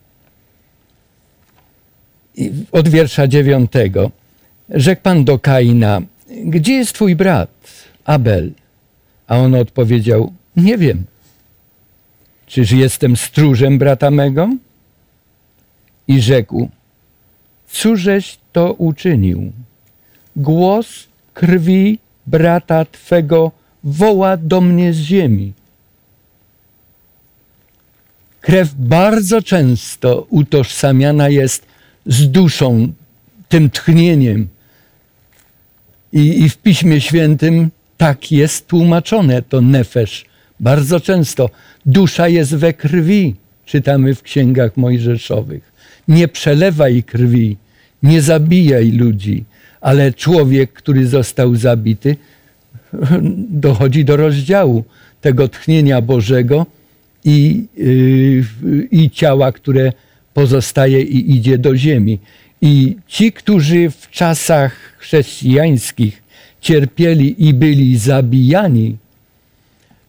B: Od wiersza dziewiątego. Rzekł Pan do Kaina, gdzie jest twój brat, Abel? A on odpowiedział, nie wiem. Czyż jestem stróżem brata mego? I rzekł, cóżeś to uczynił? Głos krwi brata Twego woła do mnie z ziemi. Krew bardzo często utożsamiana jest z duszą, tym tchnieniem. I, I w Piśmie Świętym tak jest tłumaczone to nefesz. Bardzo często dusza jest we krwi, czytamy w księgach mojżeszowych. Nie przelewaj krwi, nie zabijaj ludzi, ale człowiek, który został zabity, dochodzi do rozdziału tego tchnienia Bożego i, yy, i ciała, które pozostaje i idzie do ziemi. I ci, którzy w czasach chrześcijańskich cierpieli i byli zabijani,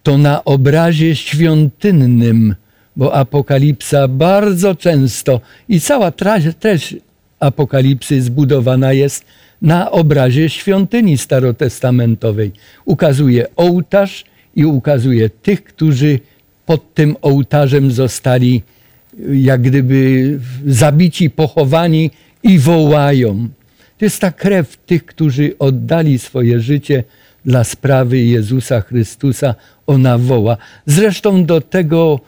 B: to na obrazie świątynnym, bo Apokalipsa bardzo często i cała treść Apokalipsy zbudowana jest na obrazie świątyni starotestamentowej. Ukazuje ołtarz i ukazuje tych, którzy pod tym ołtarzem zostali jak gdyby zabici, pochowani i wołają. To jest ta krew tych, którzy oddali swoje życie dla sprawy Jezusa Chrystusa. Ona woła. Zresztą do tego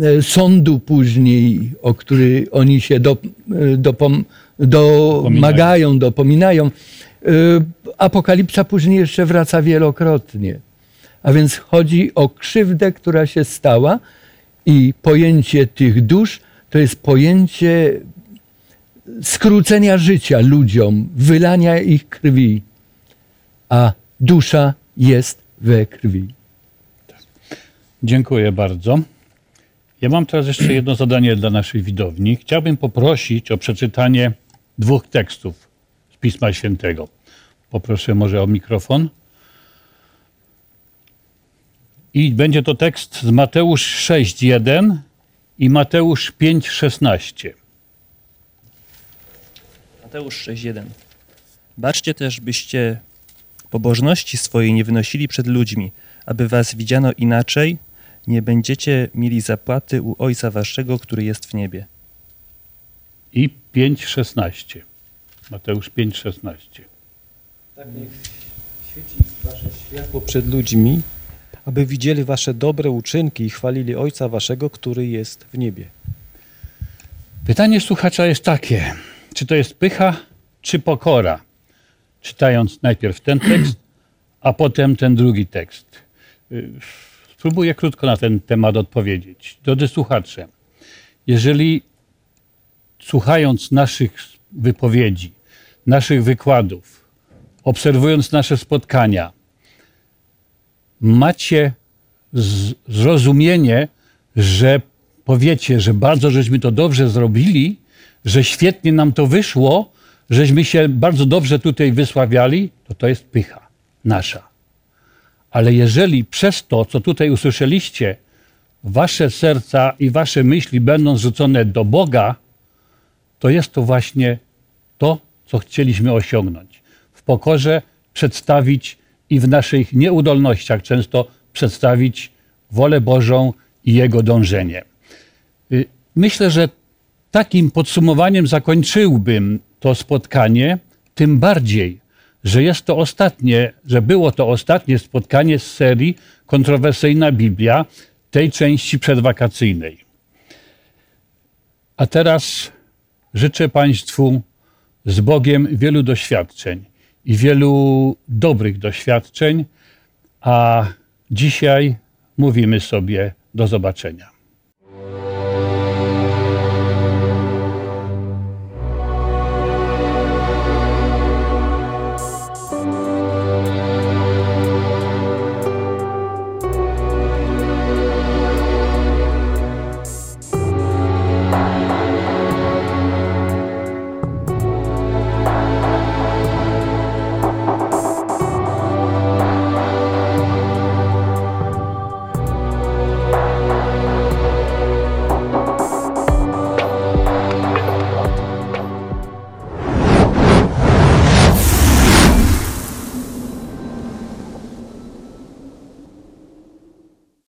B: e, sądu później, o który oni się do, e, dopom, domagają, dopominają, e, Apokalipsa później jeszcze wraca wielokrotnie. A więc chodzi o krzywdę, która się stała i pojęcie tych dusz to jest pojęcie skrócenia życia ludziom, wylania ich krwi, a dusza jest we krwi.
A: Dziękuję bardzo. Ja mam teraz jeszcze jedno zadanie dla naszej widowni. Chciałbym poprosić o przeczytanie dwóch tekstów z Pisma Świętego. Poproszę może o mikrofon. I będzie to tekst z Mateusz 6:1 i Mateusz 5:16.
F: Mateusz 6:1. Baczcie też, byście pobożności swojej nie wynosili przed ludźmi, aby was widziano inaczej, nie będziecie mieli zapłaty u Ojca waszego, który jest w niebie.
A: I 5:16. Mateusz 5:16.
E: Tak niech świeci wasze światło przed ludźmi, aby widzieli wasze dobre uczynki i chwalili Ojca waszego, który jest w niebie.
A: Pytanie słuchacza jest takie: czy to jest pycha, czy pokora? Czytając najpierw ten tekst, a potem ten drugi tekst. Y, Spróbuję krótko na ten temat odpowiedzieć. Drodzy słuchacze, jeżeli słuchając naszych wypowiedzi, naszych wykładów, obserwując nasze spotkania, macie zrozumienie, że powiecie, że bardzo żeśmy to dobrze zrobili, że świetnie nam to wyszło, żeśmy się bardzo dobrze tutaj wysławiali, to to jest pycha nasza. Ale jeżeli przez to, co tutaj usłyszeliście, wasze serca i wasze myśli będą zwrócone do Boga, to jest to właśnie to, co chcieliśmy osiągnąć. W pokorze przedstawić i w naszych nieudolnościach często przedstawić wolę Bożą i Jego dążenie. Y, Myślę, że takim podsumowaniem zakończyłbym to spotkanie, tym bardziej, że jest to ostatnie, że było to ostatnie spotkanie z serii Kontrowersyjna Biblia, tej części przedwakacyjnej. A teraz Życzę Państwu z Bogiem wielu doświadczeń i wielu dobrych doświadczeń, a dzisiaj mówimy sobie do zobaczenia.